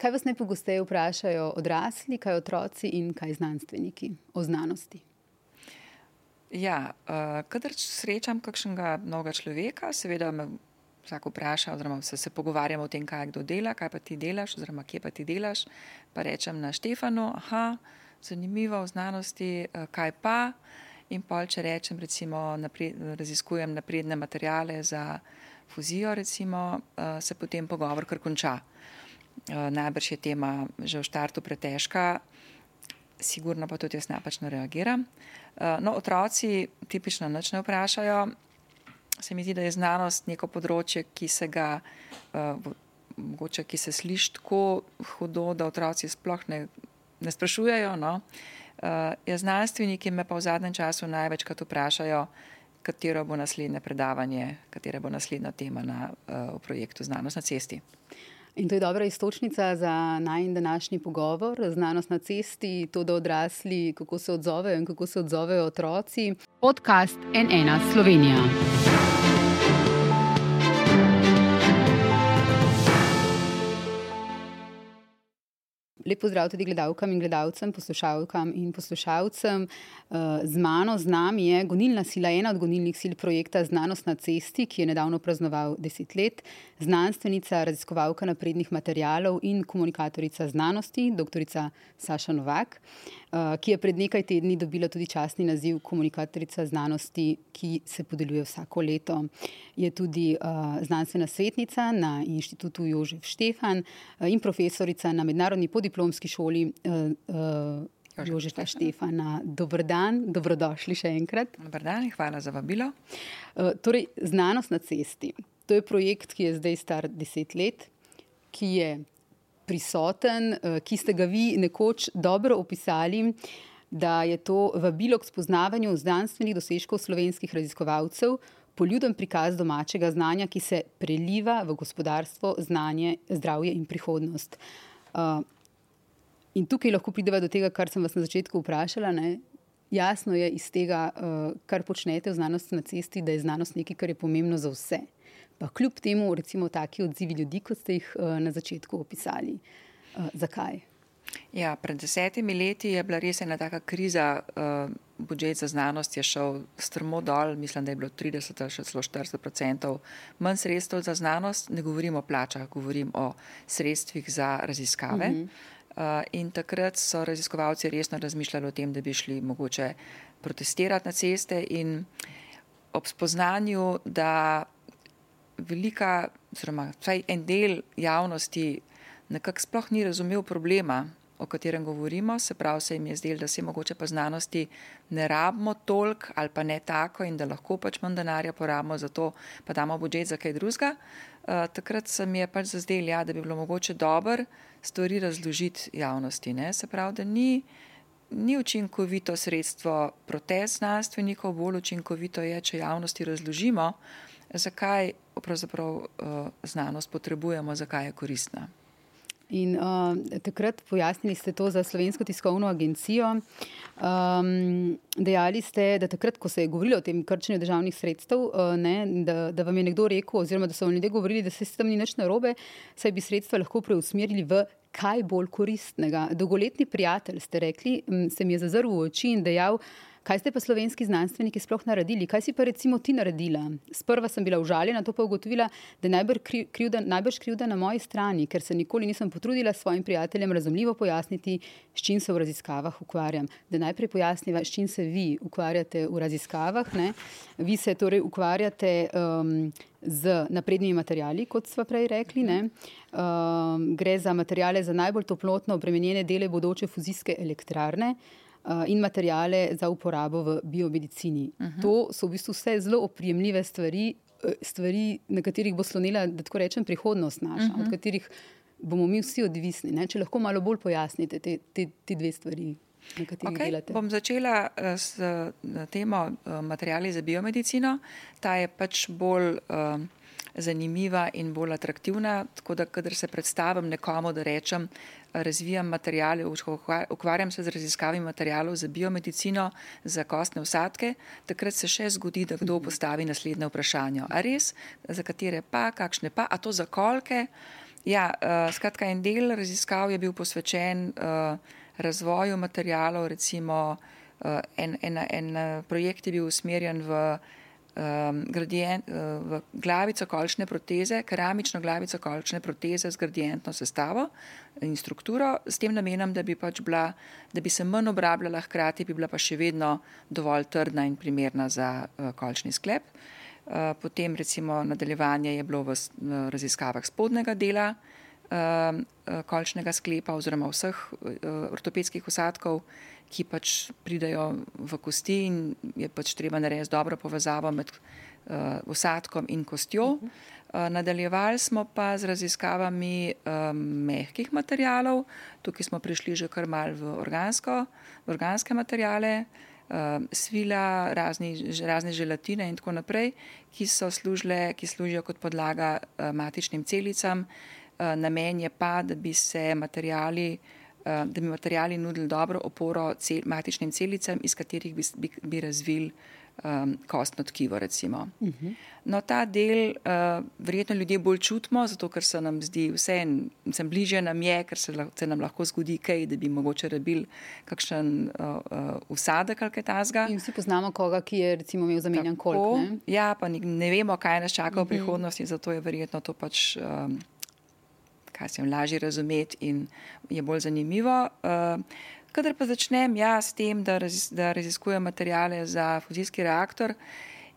Kaj vas najpogosteje vprašajo odrasli, kaj otroci in kaj znanstveniki o znanosti? Ja, uh, kadar srečam kakšnega novega človeka, seveda me vsak vpraša, oziroma se, se pogovarjamo o tem, kaj kdo dela, kaj pa ti delaš, oziroma kje pa ti delaš. Pa rečem na Štefanu, aha, zanimivo v znanosti, uh, kaj pa. In pol, če rečem, recimo, napred, raziskujem napredne materijale za fuzijo, recimo, uh, se potem pogovor kar konča. Uh, najbrž je tema že v štartu pretežka, sigurno pa tudi jaz napačno reagiram. Eh, no, otroci tipično nič ne vprašajo. Se mi zdi, da je znanost neko področje, ki se ga, eh, mogoče, ki se sliši tako hudo, da otroci sploh ne, ne sprašujejo. No. Eh, ja, znanstveniki me pa v zadnjem času največkrat vprašajo, katero bo naslednje predavanje, katera bo naslednja tema na, v projektu Znanost na cesti. In to je dobra istočnica za najmen današnji pogovor, znanost na cesti, to, da odrasli, kako se odzovejo in kako se odzovejo otroci. Podcast NN Slovenija. Lepo zdrav tudi gledalkam in gledalcem, poslušalkam in poslušalcem. Eh, z mano, z nami je gonilna sila, ena od gonilnih sil projekta Znanost na cesti, ki je nedavno praznoval deset let, znanstvenica, raziskovalka naprednih materijalov in komunikatorica znanosti, dr. Saša Novak. Eh, ki je pred nekaj tedni dobila tudi častni naziv komunikatorica znanosti, ki se podeljuje vsako leto. Je tudi uh, znanstvena svetnica na inštitutu Jožef Štefan in profesorica na mednarodni podiplomski šoli. Uh, uh, Jožeta Štefana, dobr dan, dobrodošli še enkrat. Dobr dan hvala za vabilo. Uh, torej, znanost na cesti. To je projekt, ki je zdaj star deset let, ki je prisoten, eh, ki ste ga vi nekoč dobro opisali, da je to vabilo k spoznavanju znanstvenih dosežkov slovenskih raziskovalcev, poljuden prikaz domačega znanja, ki se preliva v gospodarstvo, znanje, zdravje in prihodnost. Eh, in tukaj lahko prideva do tega, kar sem vas na začetku vprašala. Ne? Jasno je iz tega, eh, kar počnete v znanosti na cesti, da je znanost nekaj, kar je pomembno za vse pa kljub temu, recimo, taki odzivi ljudi, kot ste jih uh, na začetku opisali. Uh, zakaj? Ja, pred desetimi leti je bila res ena taka kriza. Budžet za znanost je šel strmo dol, mislim, da je bilo 30 ali še celo 40 odstotkov manj sredstev za znanost. Ne govorim o plačah, govorim o sredstvih za raziskave. Uh -huh. Uh, in takrat so raziskovalci resno razmišljali o tem, da bi šli mogoče protestirati na ceste in ob spoznanju, da velika, oziroma vsaj en del javnosti nekako sploh ni razumel problema, o katerem govorimo, se pravi, se jim je zdelo, da se mogoče pa znanosti ne rabimo toliko ali pa ne tako in da lahko pač manj denarja porabimo za to, pa damo budžet za kaj drugega. Uh, takrat se mi je pač zazdel, ja, da bi bilo mogoče dobro stvari razložiti javnosti. Ne? Se pravi, da ni, ni učinkovito sredstvo protest znanstvenikov, bolj učinkovito je, če javnosti razložimo, zakaj pravzaprav uh, znanost potrebujemo, zakaj je koristna. In uh, takrat pojasnili ste to za Slovensko tiskovno agencijo. Um, dejali ste, da takrat, ko se je govorilo o tem krčenju državnih sredstev, uh, ne, da, da vam je nekdo rekel, oziroma da so vam ljudje govorili, da se s tem ni nič narobe, saj bi sredstva lahko preusmerili v kaj bolj koristnega. Dolgoletni prijatelj ste rekli, se mi je zazrl v oči in dejal, Kaj ste pa slovenski znanstveniki sploh naredili? Kaj si pa recimo ti naredila? Sprva sem bila užaljena, to pa ugotovila, da je najbrž krivda, najbrž krivda na moji strani, ker se nikoli nisem potrudila svojim prijateljem razumljivo pojasniti, s čim se v raziskavah ukvarjam. Da najprej pojasniva, s čim se vi ukvarjate v raziskavah. Ne? Vi se torej ukvarjate. Um, Z naprednimi materijali, kot smo prej rekli, um, gre za materijale za najbolj toplotno obremenjene dele bodoče fuzijske elektrarne. Uh, in materijale za uporabo v biomedicini. Uh mhm. -huh. To so v bistvu vse zelo oprijemljive stvari, eh, stvari, na katerih bo slonila, da tako rečem, prihodnost naša, uh -huh. od mhm. katerih bomo mi vsi odvisni. Ne? Če lahko malo bolj pojasnite te, te, te dve stvari. Okay. Bom začela eh, s temo materijali za biomedicino. Ta je pač bolj uh, zanimiva in bolj atraktivna. Tako da, kadar se predstavim nekomu, da rečem, razvijam materijale, ukvarjam se z raziskavami materijalov za biomedicino, za kostne vsadke, takrat se še zgodi, da kdo postavi naslednje vprašanje. A res, za katere pa, kakšne pa, a to za kolke? Ja, uh, skratka, en del raziskav je bil posvečen uh, razvoju materijalov, recimo uh, en, en, en projekt je bil usmerjen v, um, gradient, uh, glavico kolčne proteze, keramično glavico kolčne proteze z gradientno sestavo in strukturo, s tem namenom, da bi, pač bila, da bi se manj obrabljala, hkrati bi bila pa še vedno dovolj trdna in primerna za uh, kolčni sklep. Uh, potem recimo nadaljevanje je bilo v raziskavah spodnega dela eh, eh, kolčnega sklepa oziroma vseh ortopedskih usadkov, ki pač pridajo v kosti in je pač treba narediti dobro povezavo med usadkom in kostjo. Nadaljevali smo pa z raziskavami mehkih materijalov, tukaj smo prišli že kar mal v, organsko, v organske materijale, uh, svila, razni, razne želatine in tako naprej, ki so služile, ki služijo kot podlaga uh, matičnim celicam. Uh, namen je pa, da bi se materijali, uh, da bi materijali nudili dobro oporo cel, matičnim celicam, iz katerih bi, bi, bi razvili um, kostno tkivo. Uh mhm. -huh. No, ta del uh, verjetno ljudje bolj čutimo, zato ker se nam zdi vse, sem bliže nam je, ker se, se nam lahko zgodi kaj, da bi mogoče rabili kakšen uh, uh, usadek ali kaj tasga. In vsi poznamo koga, ki je recimo imel zamenjan kolk. Ja, pa ne, ne vemo, kaj nas čaka uh -huh. v mhm. prihodnosti, zato je verjetno to pač. Um, Kaj se jim lažje razumeti, in je bolj zanimivo. Uh, Kadar pa začnem jaz s tem, da, razis, da raziskujem materijale za fuzijski reaktor,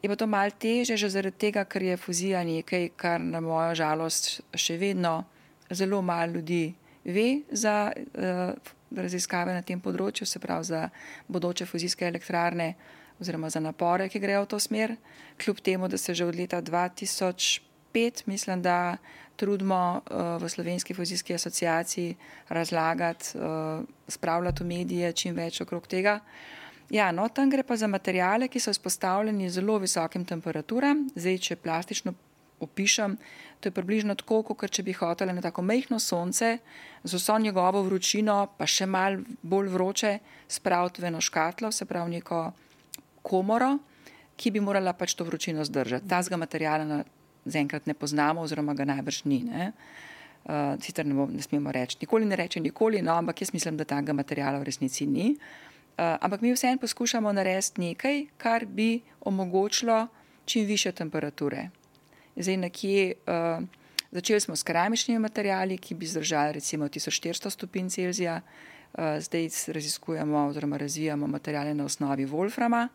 je pa to mal teže, že zaradi tega, ker je fuzija nekaj, kar na mojo žalost še vedno zelo malo ljudi ve za uh, raziskave na tem področju, se pravi za bodoče fuzijske elektrarne oziroma za napore, ki grejo v to smer. Kljub temu, da se že od leta 2005, mislim, da trudimo uh, v Slovenski fuzijski asociaciji razlagati, uh, spravljati v medije čim več okrog tega. Ja, no, tam gre pa za materijale, ki so izpostavljeni zelo visokim temperaturam. Zdaj, če plastično opišem, to je približno tako, kot če bi hoteli na tako mehko sonce z vso njegovo vročino, pa še mal bolj vroče, spraviti v eno škatlo, se pravi neko komoro, ki bi morala pač to vročino zdržati. Ta zga materijala zaenkrat ne poznamo, oziroma ga najbrž ni. Ne? Uh, sicer ne, ne smemo reči, nikoli ne reče nikoli, no, ampak jaz mislim, da takega materijala v resnici ni. Uh, ampak mi vseeno poskušamo narediti nekaj, kar bi omogočilo čim više temperature. Zdaj, nekje, uh, začeli smo s keramičnimi materijali, ki bi zdržali recimo 1400 stopinj Celzija, uh, zdaj raziskujemo oziroma razvijamo materijale na osnovi Wolframa.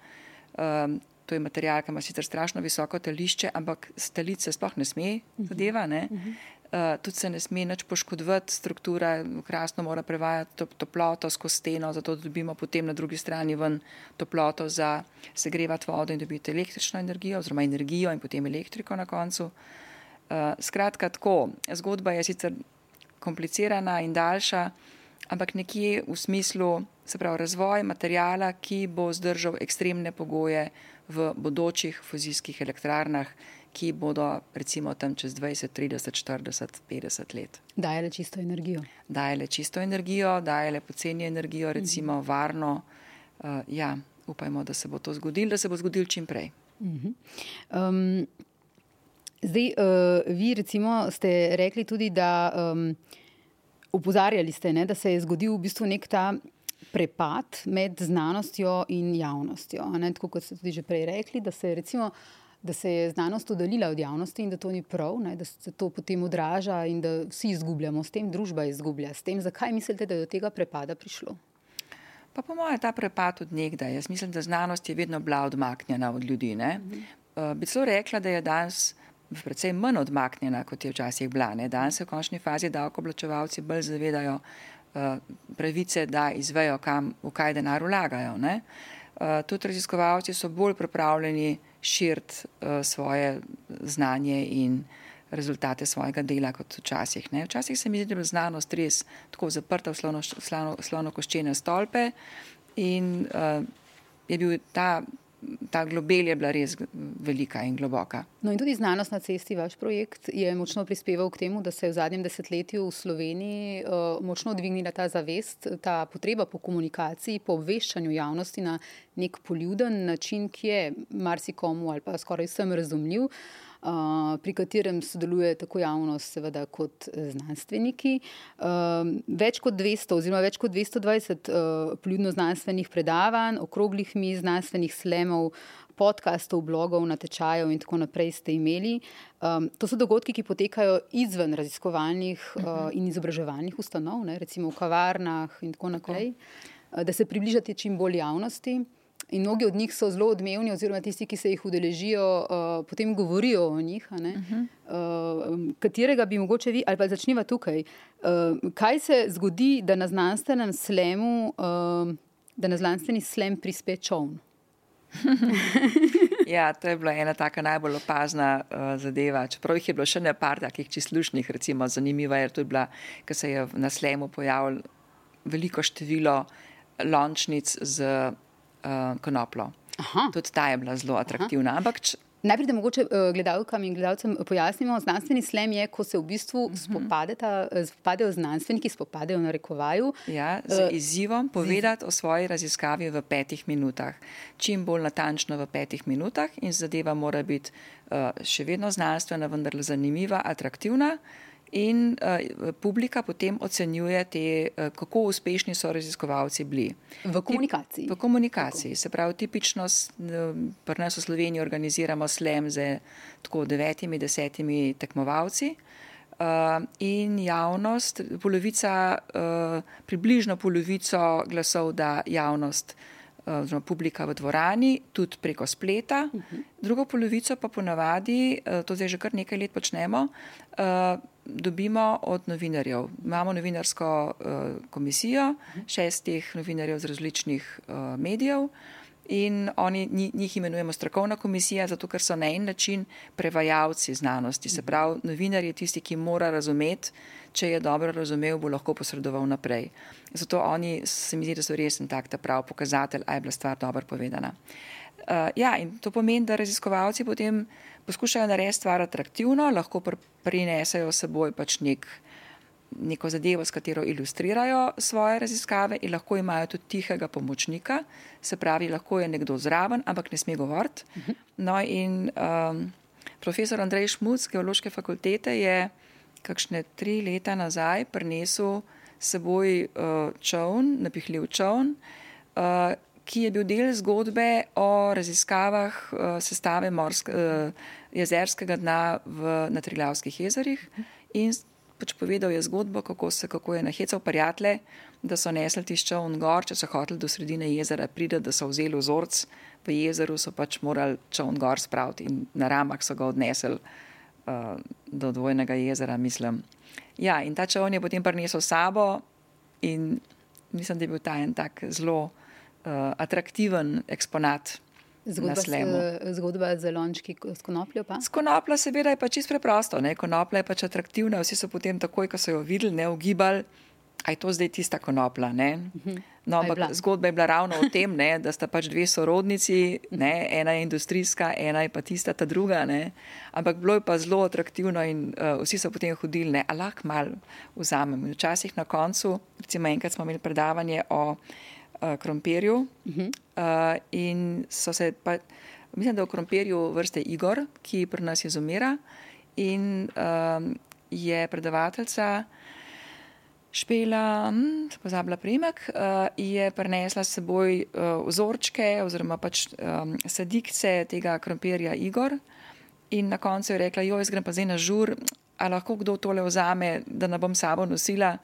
Uh, to je material, ki ima sicer strašno visoko telišče, ampak stelice sploh ne sme mhm. zadeva. Ne? Uh, tudi se ne sme nič poškodovati, struktura krasno mora prevajati to, toploto skozi steno, zato dobimo potem na drugi strani ven toploto za segrevati vodo in dobiti električno energijo, oziroma energijo in potem elektriko na koncu. Uh, skratka, tako, zgodba je sicer komplicirana in daljša, ampak nekje v smislu, se pravi, razvoj materijala, ki bo zdržal ekstremne pogoje v bodočih fuzijskih elektrarnah, ki bodo recimo tam čez 20, 30, 40, 50 let. Dajale čisto energijo. Dajale čisto energijo, dajale poceni energijo, recimo uh mhm. -huh. varno. Uh, ja, upajmo, da se bo to zgodilo, da se bo zgodilo čim prej. Uh -huh. um, zdaj, uh, vi recimo ste rekli tudi, da um, upozarjali ste, ne, da se je zgodil v bistvu nek ta prepad med znanostjo in javnostjo. Ne, tako kot ste tudi že prej rekli, da se, recimo, da se je znanost oddaljila od javnosti in da to ni prav, ne, da se to potem odraža in da vsi izgubljamo s tem, družba izgublja s tem. Zakaj mislite, da je do tega prepada prišlo? Pa po mojem, ta prepad od nekdaj. Jaz mislim, da znanost je vedno bila odmaknjena od ljudi. Mhm. Uh, bi celo rekla, da je danes predvsem manj odmaknjena, kot je včasih bila. Ne? Danes se v končni fazi davkoplačevalci bolj zavedajo, pravice, da izvejo, kam, v kaj denar vlagajo. Ne? Uh, tudi raziskovalci so bolj pripravljeni širiti uh, svoje znanje in rezultate svojega dela kot včasih. Ne? Včasih se mi zdi, da je znanost res tako zaprta v slono-koščene stolpe in uh, je bil ta ta globel je bila res velika in globoka. No in tudi znanost na cesti, vaš projekt, je močno prispeval k temu, da se je v zadnjem desetletju v Sloveniji uh, močno dvignila ta zavest, ta potreba po komunikaciji, po obveščanju javnosti na nek poljuden način, ki je marsikomu ali pa skoraj vsem razumljiv. Pri katerem sodeluje tako javnost, seveda, kot znanstveniki. Več kot 200, oziroma več kot 220 poljudno znanstvenih predavanj, okroglih mi znanstvenih slemov, podkastov, blogov, natečajev in tako naprej ste imeli. Um, to so dogodki, ki potekajo izven raziskovalnih uh, in izobraževalnih ustanov, ne, recimo v kavarnah in tako naprej, tako. da se približate čim bolj javnosti. In mnogi od njih so zelo odmevni, oziroma tisti, ki se jih udeležijo, uh, potem govorijo o njih. Uh -huh. uh, katerega bi mogoče vi, ali pa začnimo tukaj. Uh, kaj se zgodi, da na znanstvenem slemu, uh, da na znanstveni slem prispe čovn? ja, to je bila ena taka najbolj opazna uh, zadeva. Čeprav jih je bilo še ne par takih čislušnih, recimo zanimiva je, to je bila, ker se je na slemu pojavilo veliko število lončnic z uh, konoplo. Aha. Tudi ta je bila zelo atraktivna. Aha. Ampak, Najprej, da mogoče uh, gledalkam in gledalcem pojasnimo, znanstveni slem je, ko se v bistvu mhm. -huh. spopadajo znanstveniki, spopadajo na rekovaju. Ja, z izzivom povedati o svoji raziskavi v petih minutah. Čim bolj natančno v petih minutah in zadeva mora biti še vedno znanstvena, vendar zanimiva, atraktivna. In uh, publika potem ocenjuje, te, uh, kako uspešni so raziskovalci bili. V komunikaciji. V komunikaciji. Tako. Se pravi, tipično pri nas v Sloveniji organiziramo slem z tako devetimi, desetimi tekmovalci. Uh, in javnost, polovica, uh, približno polovico glasov da javnost uh, oziroma publika v dvorani, tudi preko spleta. Drugo polovico pa ponavadi, eh, to zdaj že kar nekaj let počnemo, eh, dobimo od novinarjev. Imamo novinarsko eh, komisijo šestih novinarjev z različnih medijev. In oni, njih imenujemo strokovna komisija, zato ker so na en način prevajalci znanosti. Se pravi, novinar je tisti, ki mora razumeti, če je dobro razumel, bo lahko posredoval naprej. Zato oni se mi zdi, da so res en tak ta prav pokazatelj, a je bila stvar dobro povedana. Uh, ja, in to pomeni, da raziskovalci potem poskušajo narediti stvar atraktivno, lahko pr prinesajo seboj pač nek, neko zadevo, s katero ilustrirajo svoje raziskave in lahko imajo tudi tihega pomočnika, se pravi, lahko je nekdo zraven, ampak ne sme govoriti. Mhm. No, in um, profesor Andrej Šmuc z Geološke fakultete je kakšne tri leta nazaj prinesel seboj uh, čovn, napihljiv čovn, uh, ki je bil del zgodbe o raziskavah uh, sestave morsk, uh, jezerskega dna v, na Triljavskih jezerih. In pač povedal je zgodbo, kako, se, kako je nahecal prijatelje, da so nesli tišča v gor, če so hoteli do sredine jezera priti, da so vzeli vzorc v jezeru, so pač morali čovn gor spraviti in na ramah so ga odnesli uh, do dvojnega jezera, mislim. Ja, in ta čovn je potem prinesel sabo in mislim, da je bil ta en tak zelo uh, atraktiven eksponat. Zgodba, s, zgodba z lončki, s konopljo pa? S konopljo seveda je pa čisto preprosto. Ne? Konoplja je pač atraktivna, vsi so potem takoj, ko so jo videli, ne ugibali a je to zdaj tista konopla. Mhm. No, ampak zgodba je bila ravno o tem, ne, da sta pač dve sorodnici, ne, ena je industrijska, ena je pa tista, ta druga. Ne. Ampak bilo je pa zelo atraktivno in uh, vsi so potem hodili, ne, alah, mal vzamem. Včasih na koncu, recimo enkrat smo imeli predavanje o uh, krompirju uh, in so se pa, mislim, da o krompirju vrste Igor, ki pri nas izumira in uh, je predavateljica. Špela, hm, pozabila primek, uh, je prinesla s seboj uh, vzorčke oziroma pač um, sadikce tega krompirja Igor in na koncu je rekla, jo, jaz grem pa zdaj na žur, a lahko kdo tole vzame, da ne bom sabo nosila.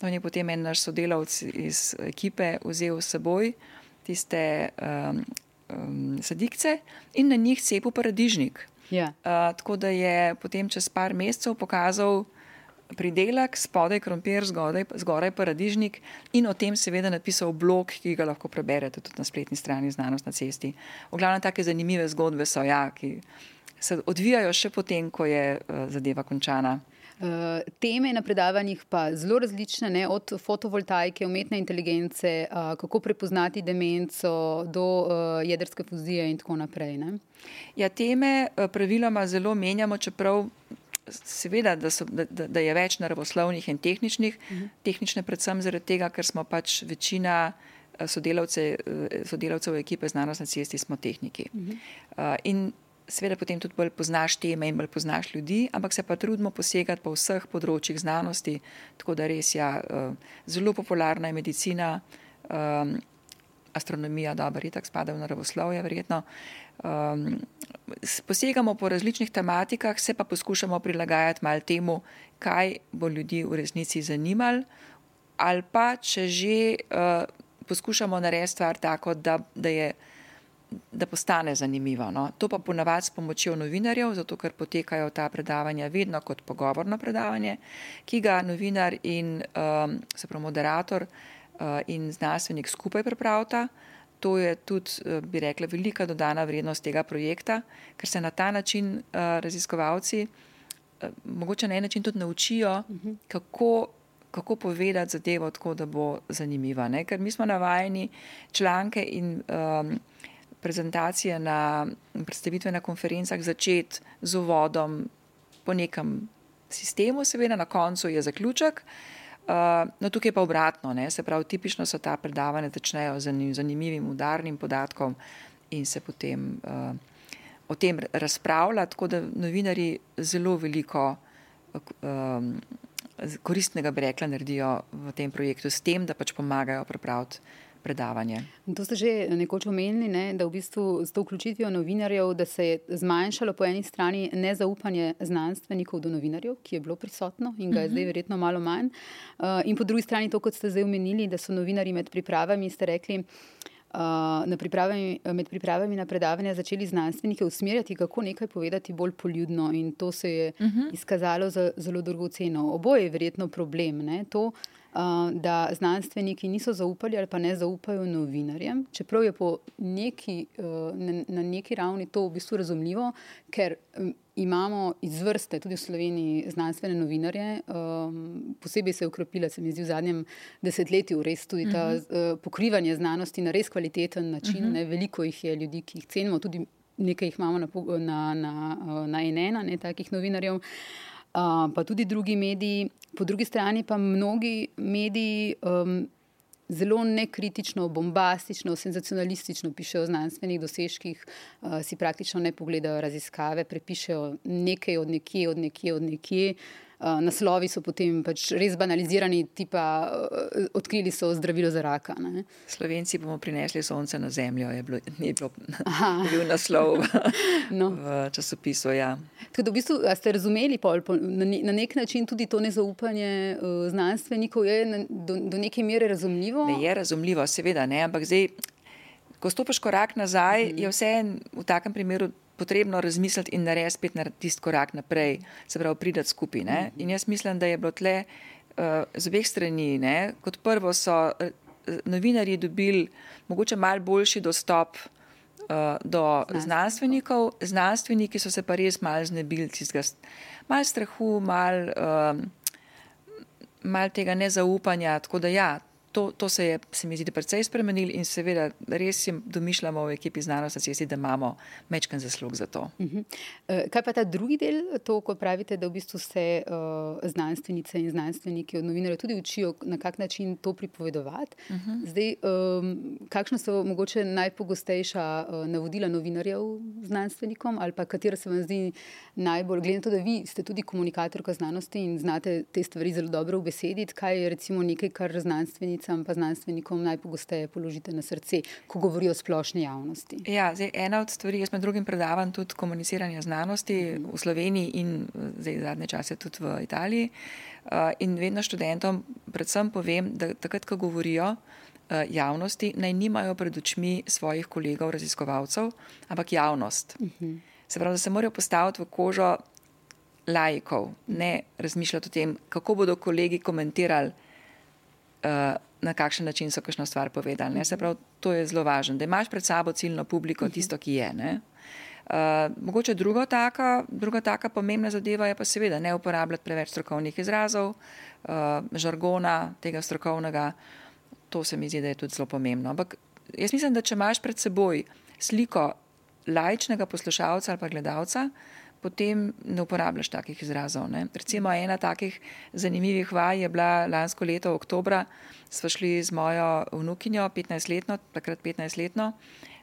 No, in je potem en naš sodelavc iz ekipe vzel s seboj tiste um, um, sadikce in na njih cepil paradižnik. Yeah. Ja. Uh, tako da je potem čez par mesecev pokazal, pridelek, spodaj krompir, zgodaj, zgoraj paradižnik in o tem seveda napisal blog, ki ga lahko preberete tudi na spletni strani Znanost na cesti. V glavnem take zanimive zgodbe so, ja, ki se odvijajo še potem, ko je uh, zadeva končana. Uh, teme na predavanjih pa zelo različne, ne? od fotovoltaike, umetne inteligence, uh, kako prepoznati demenco, do uh, jedrske fuzije in tako naprej. Ne? Ja, teme praviloma zelo menjamo, čeprav seveda, da, so, da, da je več naravoslovnih in tehničnih, uh mhm. -huh. tehnične predvsem zaradi tega, ker smo pač večina eh, sodelavce, eh, sodelavcev ekipe znanost na cesti smo tehniki. Uh -huh. uh, in Sveda potem tudi bolj poznaš teme in bolj poznaš ljudi, ampak se pa trudimo posegati po vseh področjih znanosti, tako da res ja, zelo popularna je medicina, astronomija, dobro, itak spada v naravoslovje, verjetno. Posegamo po različnih tematikah, se pa poskušamo prilagajati mal temu, kaj bo ljudi v resnici zanimalo, ali pa če že poskušamo narediti stvar tako, da, da, je, da postane zanimivo. No. To pa ponavadi s pomočjo novinarjev, zato ker potekajo ta predavanja vedno kot pogovorno predavanje, ki ga novinar in um, se pravi moderator uh, in znanstvenik skupaj pripravita. To je tudi, uh, bi rekla, velika dodana vrednost tega projekta, ker se na ta način uh, raziskovalci uh, mogoče na en način tudi naučijo, mhm. kako kako povedati zadevo tako, da bo zanimiva. Ne? Ker mi smo navajeni članke in um, prezentacije na predstavitve na konferencah začeti z uvodom po nekem sistemu, seveda na koncu je zaključek. Uh, no, tukaj je pa obratno, ne? se pravi, tipično so ta predavanja začnejo z zanimivim udarnim podatkom in se potem uh, o tem razpravlja, tako da novinari zelo veliko um, koristnega, bi rekla, naredijo v tem projektu, s tem, da pač pomagajo pripraviti predavanje. To ste že nekoč omenili, ne, da v bistvu s to vključitvijo novinarjev, da se je zmanjšalo po eni strani nezaupanje znanstvenikov do novinarjev, ki je bilo prisotno in ga je zdaj mhm. verjetno malo manj. Uh, in po drugi strani to, kot ste zdaj omenili, da so novinari med pripravami, ste rekli, uh, pripravami, med pripravami na predavanja začeli znanstvenike usmerjati, kako nekaj povedati bolj poljudno. In to se je uh mhm. -huh. izkazalo za zelo dragoceno. Oboje je verjetno problem. Ne? To, da znanstveniki niso zaupali ali pa ne zaupajo novinarjem, čeprav je neki, na neki ravni to v bistvu razumljivo, ker imamo izvrste tudi v Sloveniji znanstvene novinarje, posebej se je ukrepila, se mi zdi, v zadnjem desetletju res tudi ta uh. -huh. pokrivanje znanosti na res kvaliteten način. Uh mhm. -huh. Veliko jih je ljudi, ki jih cenimo, tudi nekaj jih imamo na, na, na, na enena, ne takih novinarjev. Uh, pa tudi drugi mediji. Po drugi strani pa mnogi mediji um, zelo nekritično, bombastično, senzacionalistično pišejo o znanstvenih dosežkih, uh, si praktično ne pogledajo raziskave, prepišejo nekaj od nekje, od nekje, od nekje. Uh, naslovi so potem pač res banalizirani, tipa uh, odkrili so zdravilo za raka. Ne? Slovenci bomo prinesli sonce na zemljo, je bilo, ni bilo bil naslov no. v časopisu. Ja. Tako, v bistvu, ste razumeli pol, pol, na, na nek način tudi to nezaupanje uh, znanstvenikov, je na, do, do neke mere razumljivo? Ne, je razumljivo, seveda ne, ampak zdaj, ko stopiš korak nazaj, mm. je vse v takem primeru potrebno razmisliti in narediti spet na tisti korak naprej, se pravi, pridati skupaj. Ne? In jaz mislim, da je bilo tle uh, z obeh strani. Ne? Kot prvo so uh, novinarji dobili mogoče mal boljši dostop uh, do znanstvenikov, znanstveniki so se pa res mal znebili tistega, mal strahu, mal, uh, mal tega nezaupanja. Tako da ja, to, to se je, se mi zdi, precej spremenil in seveda res si domišljamo v ekipi znanosti, da imamo mečken zaslug za to. Uh -huh. Kaj pa ta drugi del, to, ko pravite, da v bistvu se uh, znanstvenice in znanstveniki od novinarjev tudi učijo, na kak način to pripovedovati. Uh mhm. -huh. Zdaj, um, kakšna so mogoče najpogostejša uh, navodila novinarjev znanstvenikom ali pa katera se vam zdi najbolj, glede na to, da vi ste tudi komunikatorka znanosti in znate te stvari zelo dobro v besedi, kaj je recimo nekaj, kar znanstvenici znanstvenicam in znanstvenikom najpogosteje položite na srce, ko govorijo o splošni javnosti? Ja, zdaj, ena od stvari, jaz med drugim predavam tudi komuniciranje znanosti v Sloveniji in zdaj zadnje čase tudi v Italiji. Uh, in vedno študentom predvsem povem, da takrat, ko govorijo uh, javnosti, naj nimajo pred očmi svojih kolegov, raziskovalcev, ampak javnost. Uh mhm. -huh. Se pravi, da se morajo postaviti v kožo lajkov, ne razmišljati o tem, kako bodo kolegi komentirali uh, na kakšen način so kakšno stvar povedali. Ne? Se pravi, to je zelo važno, da imaš pred sabo ciljno publiko, mhm. tisto, ki je. Ne? Uh, mogoče druga taka, druga taka pomembna zadeva je pa seveda ne uporabljati preveč strokovnih izrazov, uh, žargona tega strokovnega. To se mi zdi, da je tudi zelo pomembno. Ampak jaz mislim, da če imaš pred seboj sliko lajčnega poslušalca ali pa gledalca, uh, potem ne uporabljaš takih izrazov. Ne. Recimo ena takih zanimivih vaj je bila lansko leto, oktobra, smo šli z mojo vnukinjo, 15-letno, takrat 15-letno,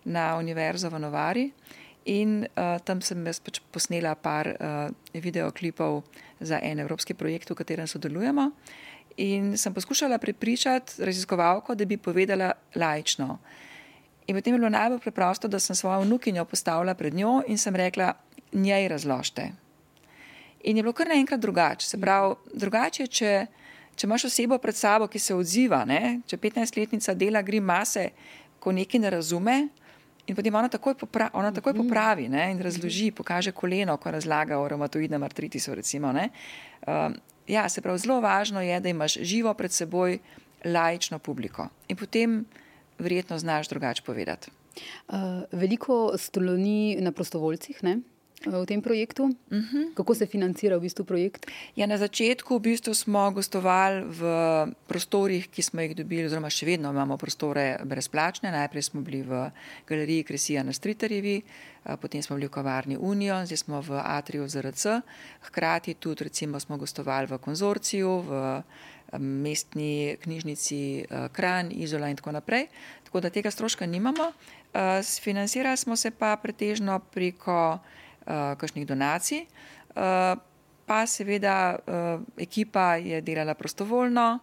na univerzo v Novari In uh, tam sem jaz pač posnela par uh, videoklipov za en evropski projekt, v katerem sodelujemo. In sem poskušala prepričati raziskovalko, da bi povedala lajčno. In potem je bilo najbolj preprosto, da sem svojo vnukinjo postavila pred njo in sem rekla, njej razložite. In je bilo kar naenkrat drugače. Se pravi, drugače če, če imaš osebo pred sabo, ki se odziva, ne? če 15-letnica dela grimase, ko nekaj ne razume. In potem ona takoj, popra ona takoj mhm. popravi ne, in razloži, pokaže koleno, ko razlaga o reumatoidnem artritisu. Recimo, uh, ja, se pravi, zelo važno je, da imaš živo pred seboj lajično publiko in potem verjetno znaš drugače povedati. Uh, veliko stoloni na prostovoljcih, ne? V tem projektu? Uh mhm. -huh. Kako se financira v bistvu projekt? Ja, na začetku v bistvu smo gostovali v prostorih, ki smo jih dobili, oziroma še vedno imamo prostore brezplačne. Najprej smo bili v galeriji Kresija na Striterjevi, potem smo bili v kavarni Unijo, zdaj smo v Atriju ZRC. Hkrati tudi recimo smo gostovali v konzorciju, v mestni knjižnici Kran, Izola in tako naprej. Tako da tega stroška nimamo. Financirali smo se pa pretežno preko kakšnih donacij. Uh, pa seveda uh, ekipa je delala prostovoljno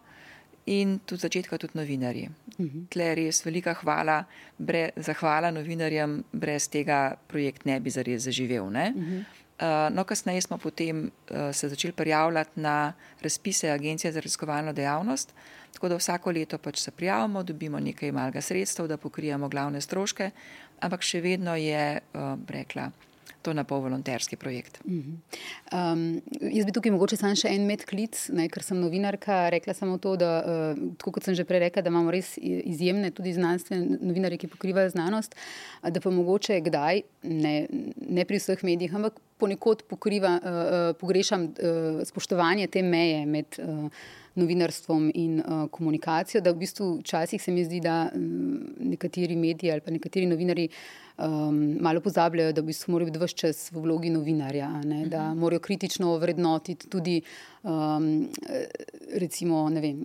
in tudi začetka tudi novinarji. Uh -huh. Tle je res velika hvala, bre, zahvala novinarjem, brez tega projekt ne bi zares zaživel. Ne? Uh -huh. Uh, no, kasneje smo potem uh, se začeli prijavljati na razpise Agencije za raziskovalno dejavnost, tako da vsako leto pač se prijavimo, dobimo nekaj malega sredstev, da pokrijemo glavne stroške, ampak še vedno je, uh, rekla, to na pol volonterski projekt. Uh -huh. um, jaz bi tukaj mogoče samo še en medklic, ne, ker sem novinarka. Rekla samo to, da, uh, kot sem že prej rekla, da imamo res izjemne tudi znanstvene novinarje, ki pokrivajo znanost, da pa mogoče kdaj, ne, ne pri vseh medijih, ampak ponekod pokriva, uh, pogrešam uh, spoštovanje te meje med. Uh, Novinarstvom in uh, komunikacijo, da v bistvu včasih se mi zdi, da um, nekateri mediji ali pa nekateri novinari um, malo pozabljajo, da bi se morali biti vse čas v vlogi novinarja, ne, da mhm. morajo kritično vrednotiti tudi um, recimo, vem,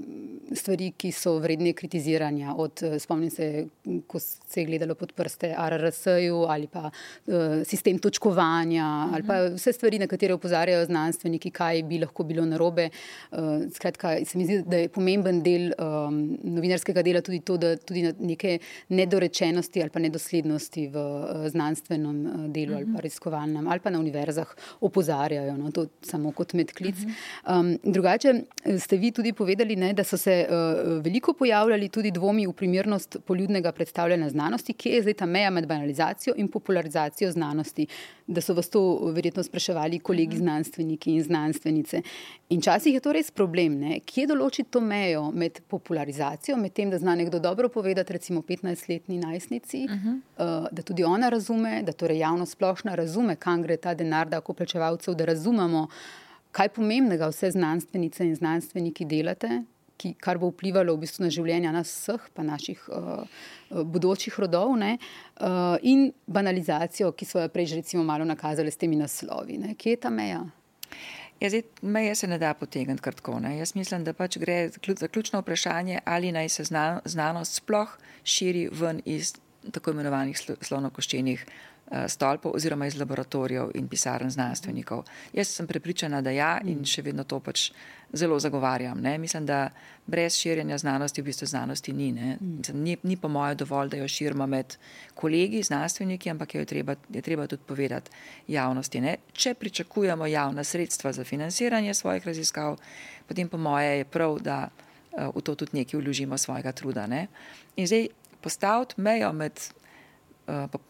stvari, ki so vredne kritiziranja. Od, spomnim se, ko se je gledalo pod prste RRS-ju ali pa uh, sistem točkovanja uh -huh. ali pa mhm. vse stvari, na katere opozarjajo znanstveniki, kaj bi lahko bilo narobe. Uh, skratka, se mi zdi, da je pomemben del um, novinarskega dela tudi to, da tudi neke nedorečenosti ali pa nedoslednosti v uh, znanstvenem uh, delu uh -huh. ali pa mhm. raziskovalnem ali pa na univerzah opozarjajo. No, to samo kot medklic. Uh -huh. Um, drugače eh, ste vi tudi povedali, ne, da so se uh, veliko pojavljali tudi dvomi v primernost poljudnega predstavljanja znanosti, kje je zdaj ta meja med banalizacijo in popularizacijo znanosti. Da so vas to verjetno spraševali kolegi mhm. znanstveniki in znanstvenice. In včasih je to res problem, ne? kje določiti to mejo med popularizacijo, med tem, da zna nekdo dobro povedati, recimo 15-letni najstnici, uh -huh. uh, da tudi ona razume, da torej javnost splošno razume, kam gre ta denar, da ako plačevalcev, da razumemo kaj pomembnega vse znanstvenice in znanstveniki delate, ki, kar bo vplivalo v bistvu na življenje nas vseh, pa naših uh, bodočih rodov, ne, uh, in banalizacijo, ki so jo prej že recimo malo nakazali s temi naslovi. Ne. Kje je ta meja? Ja, zdaj, meje se ne da potegniti kratko. Ne. Jaz mislim, da pač gre za ključno vprašanje, ali naj se znanost sploh širi ven iz tako imenovanih slonokoščenih stolpov oziroma iz laboratorijev in pisarn znanstvenikov. Jaz sem prepričana, da ja in še vedno to pač zelo zagovarjam. Ne. Mislim, da brez širjenja znanosti v bistvu znanosti ni. Mislim, ni, ni po mojem dovolj, da jo širimo med kolegi, znanstveniki, ampak je treba, je treba tudi povedati javnosti. Ne. Če pričakujemo javna sredstva za financiranje svojih raziskav, potem po moje je prav, da uh, v to tudi nekaj vložimo svojega truda. Ne. In zdaj postaviti mejo med Eh,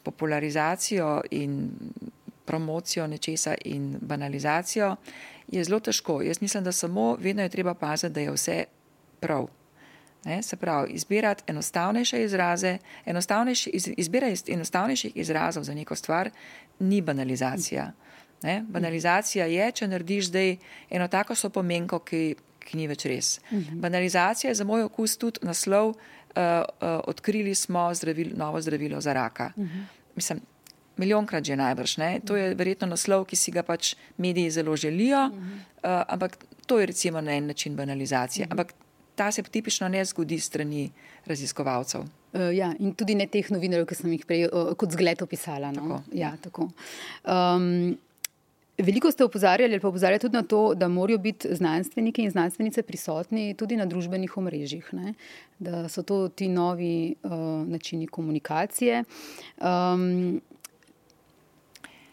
popularizacijo in promocijo nečesa in banalizacijo, je zelo težko. Jaz mislim, da samo vedno je treba paziti, da je vse prav. Ne, se pravi, izbirati enostavnejše izraze, enostavnejši, iz, izbira iz enostavnejših izrazov za neko stvar ni banalizacija. Ne, banalizacija je, če narediš zdaj eno tako so pomenko, ki, ki ni več res. Mhm. Banalizacija je za moj okus tudi naslov, uh, uh, odkrili smo zdravil, novo zdravilo za raka. Uh mhm. -huh. Mislim, milijonkrat že najbrž. Ne? To je verjetno naslov, ki si ga pač mediji zelo želijo, uh -huh. uh, ampak to je recimo na en način banalizacija. Uh mhm. -huh. Ampak ta se tipično ne zgodi strani raziskovalcev. Uh, ja, in tudi ne teh novinarjev, ki sem jih prej uh, kot zgled opisala. No? Tako. Ja, tako. Um, veliko ste opozarjali, ali pa opozarjate tudi na to, da morajo biti znanstveniki in znanstvenice prisotni tudi na družbenih omrežjih, ne? da so to ti novi uh, načini komunikacije. Um,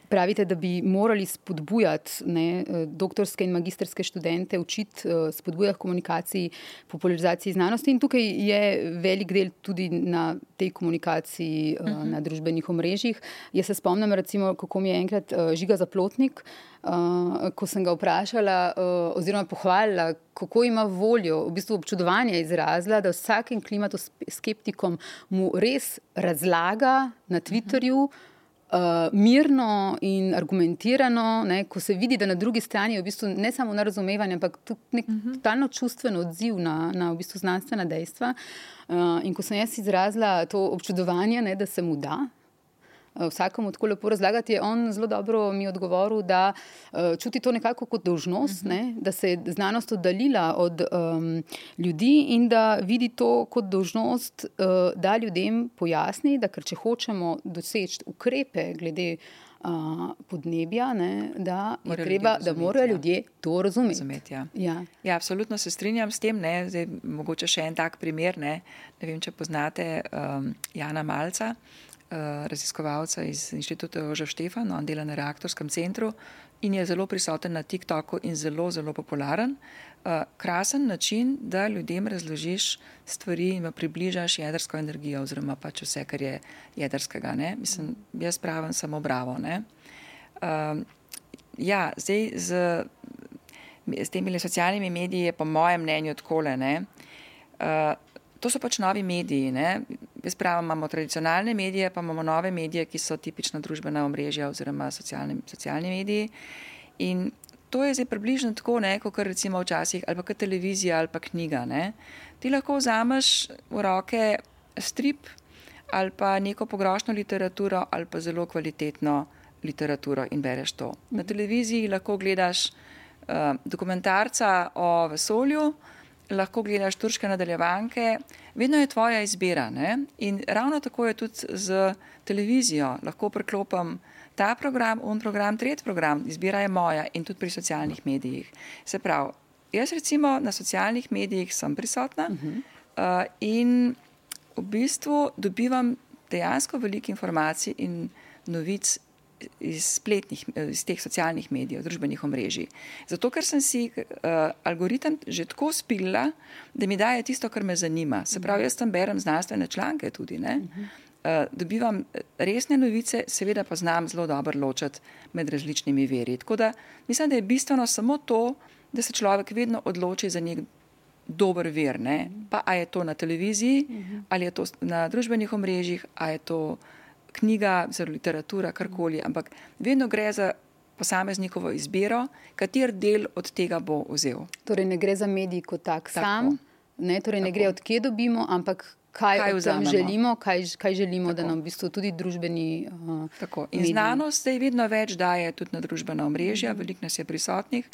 Pravite, da bi morali spodbujati ne, eh, doktorske in magistrske študente, učiti, eh, spodbujati komunikaciji, popularizaciji znanosti. In tukaj je velik del tudi na tej komunikaciji uh eh, -huh. Mhm. na družbenih omrežjih. Jaz se spomnim, recimo, kako mi je enkrat žiga zaplotnik. Uh, ko sem ga vprašala, uh, oziroma pohvalila, kako ima voljo, v bistvu občudovanje izrazila, da vsakim klimatoskeptikom mu res razlaga na Twitterju, uh -huh uh, mirno in argumentirano, ne, ko se vidi, da na drugi strani je v bistvu ne samo na razumevanje, ampak tudi nek uh mhm. -huh. totalno čustven odziv na, na v bistvu znanstvena dejstva. Uh, in ko sem jaz izrazila to občudovanje, ne, da se mu da, Eh, vsakemu tako lepo razlagati, je on zelo dobro mi odgovoril, da uh, čuti to nekako kot dožnost, uh -huh. ne? da se je znanost oddaljila od um, ljudi in da vidi to kot dožnost, uh, da ljudem pojasni, da če hočemo doseči ukrepe glede. Uh, podnebja, ne, da, treba, razumeti, da morajo ja. ljudje to razumeti. razumeti ja. Ja. Ja, absolutno se strinjam s tem. Zdaj, mogoče še en tak primer. Ne, ne vem, če poznate um, Jana Malca. Eh, raziskovalca iz inštituta Jožef Štefan, on dela na reaktorskem centru in je zelo prisoten na TikToku in zelo, zelo popularen. Uh, krasen način, da ljudem razložiš stvari in približaš jedrsko energijo, oziroma pač vse, kar je jedrskega. Ne? Mislim, jaz pravim samo bravo. Uh, ja, zdaj z, z temi socialnimi mediji je po mojem mnenju tako. Uh, to so pač novi mediji. Ne? Jaz pravim, imamo tradicionalne medije, pa imamo nove medije, ki so tipična družbena omrežja oziroma socialni, socialni mediji. In to je zdaj približno tako, ne, kot recimo včasih, ali pa televizija ali pa knjiga. Ne. Ti lahko vzameš v roke strip ali pa neko pogrošno literaturo ali pa zelo kvalitetno literaturo in bereš to. Na televiziji lahko gledaš uh, dokumentarca o vesolju, lahko gledaš turške nadaljevanke, vedno je tvoja izbira. Ne? In ravno tako je tudi z televizijo. Lahko preklopim ta program, un program, tretji program, izbira je moja in tudi pri socialnih medijih. Se pravi, jaz recimo na socialnih medijih sem prisotna uh -huh. uh, in v bistvu dobivam dejansko veliko informacij in novic iz spletnih, eh, iz teh socialnih medijev, družbenih omrežij. Zato, ker sem si uh, algoritem že tako spila, da mi daje tisto, kar me zanima. Se pravi, jaz tam berem znanstvene članke tudi. Uh, dobivam resne novice, seveda pa znam zelo dobro ločiti med različnimi veri. Tako da mislim, da je bistveno samo to, da se človek vedno odloči za nek dober ver. Ne? Pa ali je to na televiziji, ali je to na družbenih omrežjih, ali je to knjiga, zelo literatura, karkoli, ampak vedno gre za posameznikovo izbiro, kater del od tega bo vzel. Torej, ne gre za medij kot tak Tako. sam, ne, torej ne gre od kje dobimo, ampak kaj, kaj želimo, kaj, kaj želimo, Tako. da nam v bistvu tudi družbeni. Uh, In znanost zdaj vedno več daje tudi na družbena omrežja, veliko nas je prisotnih.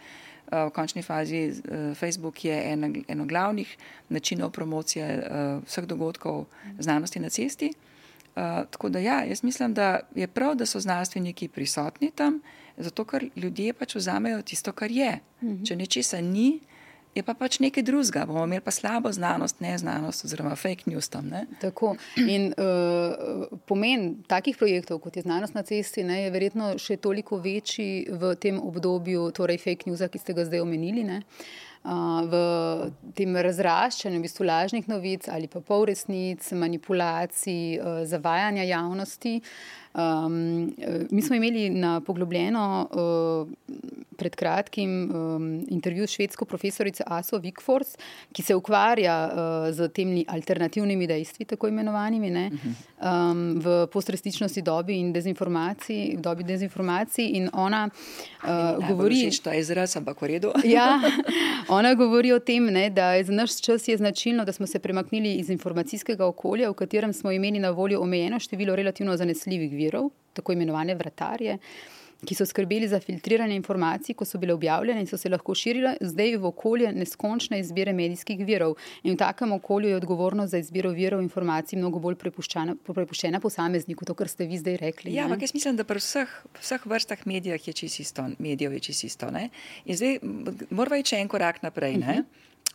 Uh, v končni fazi uh, Facebook je eno en glavnih načinov promocije uh, vseh dogodkov znanosti na cesti. Uh, tako da, ja, jaz mislim, da je prav, da so znanstveniki prisotni tam, zato ker ljudje pač vzamejo tisto, kar je. Uh mhm. -huh. Če nečesa ni, je pa pač nekaj drugega. Bomo imeli pa slabo znanost, ne znanost, oziroma fake news tam. Ne? Tako. In uh, pomen takih projektov, kot je znanost na cesti, ne, je verjetno še toliko večji v tem obdobju, torej fake news, ki ste ga zdaj omenili. Ne. V tem razraščanju v bistvu lažnih novic ali pa polresnic, manipulacij, zavajanja javnosti. Um, mi smo imeli na poglobljeno uh, pred kratkim um, intervju s švedsko profesorico Aso Vikfors, ki se ukvarja uh, z temi alternativnimi dejstvi, tako imenovanimi, ne, um, v postresničnosti dobi in dezinformaciji. Dobi dezinformacij in ona uh, govori, da je izraz, ampak v redu. ja, ona govori o tem, ne, da je za naš čas je značilno, da smo se premaknili iz informacijskega okolja, v katerem smo imeli na voljo omejeno število relativno zanesljivih virov, tako imenovane vratarje. Ki so skrbeli za filtriranje informacij, ko so bile objavljene in so se lahko širile, zdaj v okolje neskončne izbire medijskih virov. In v takem okolju je odgovornost za izbiro virov informacij mnogo bolj prepuščena posamezniku, to, kar ste vi zdaj rekli. Ja, ampak jaz mislim, da pri vseh, vseh vrstah medijev je čisto, medijev je čisto. In zdaj moramo iti en korak naprej. Uh -huh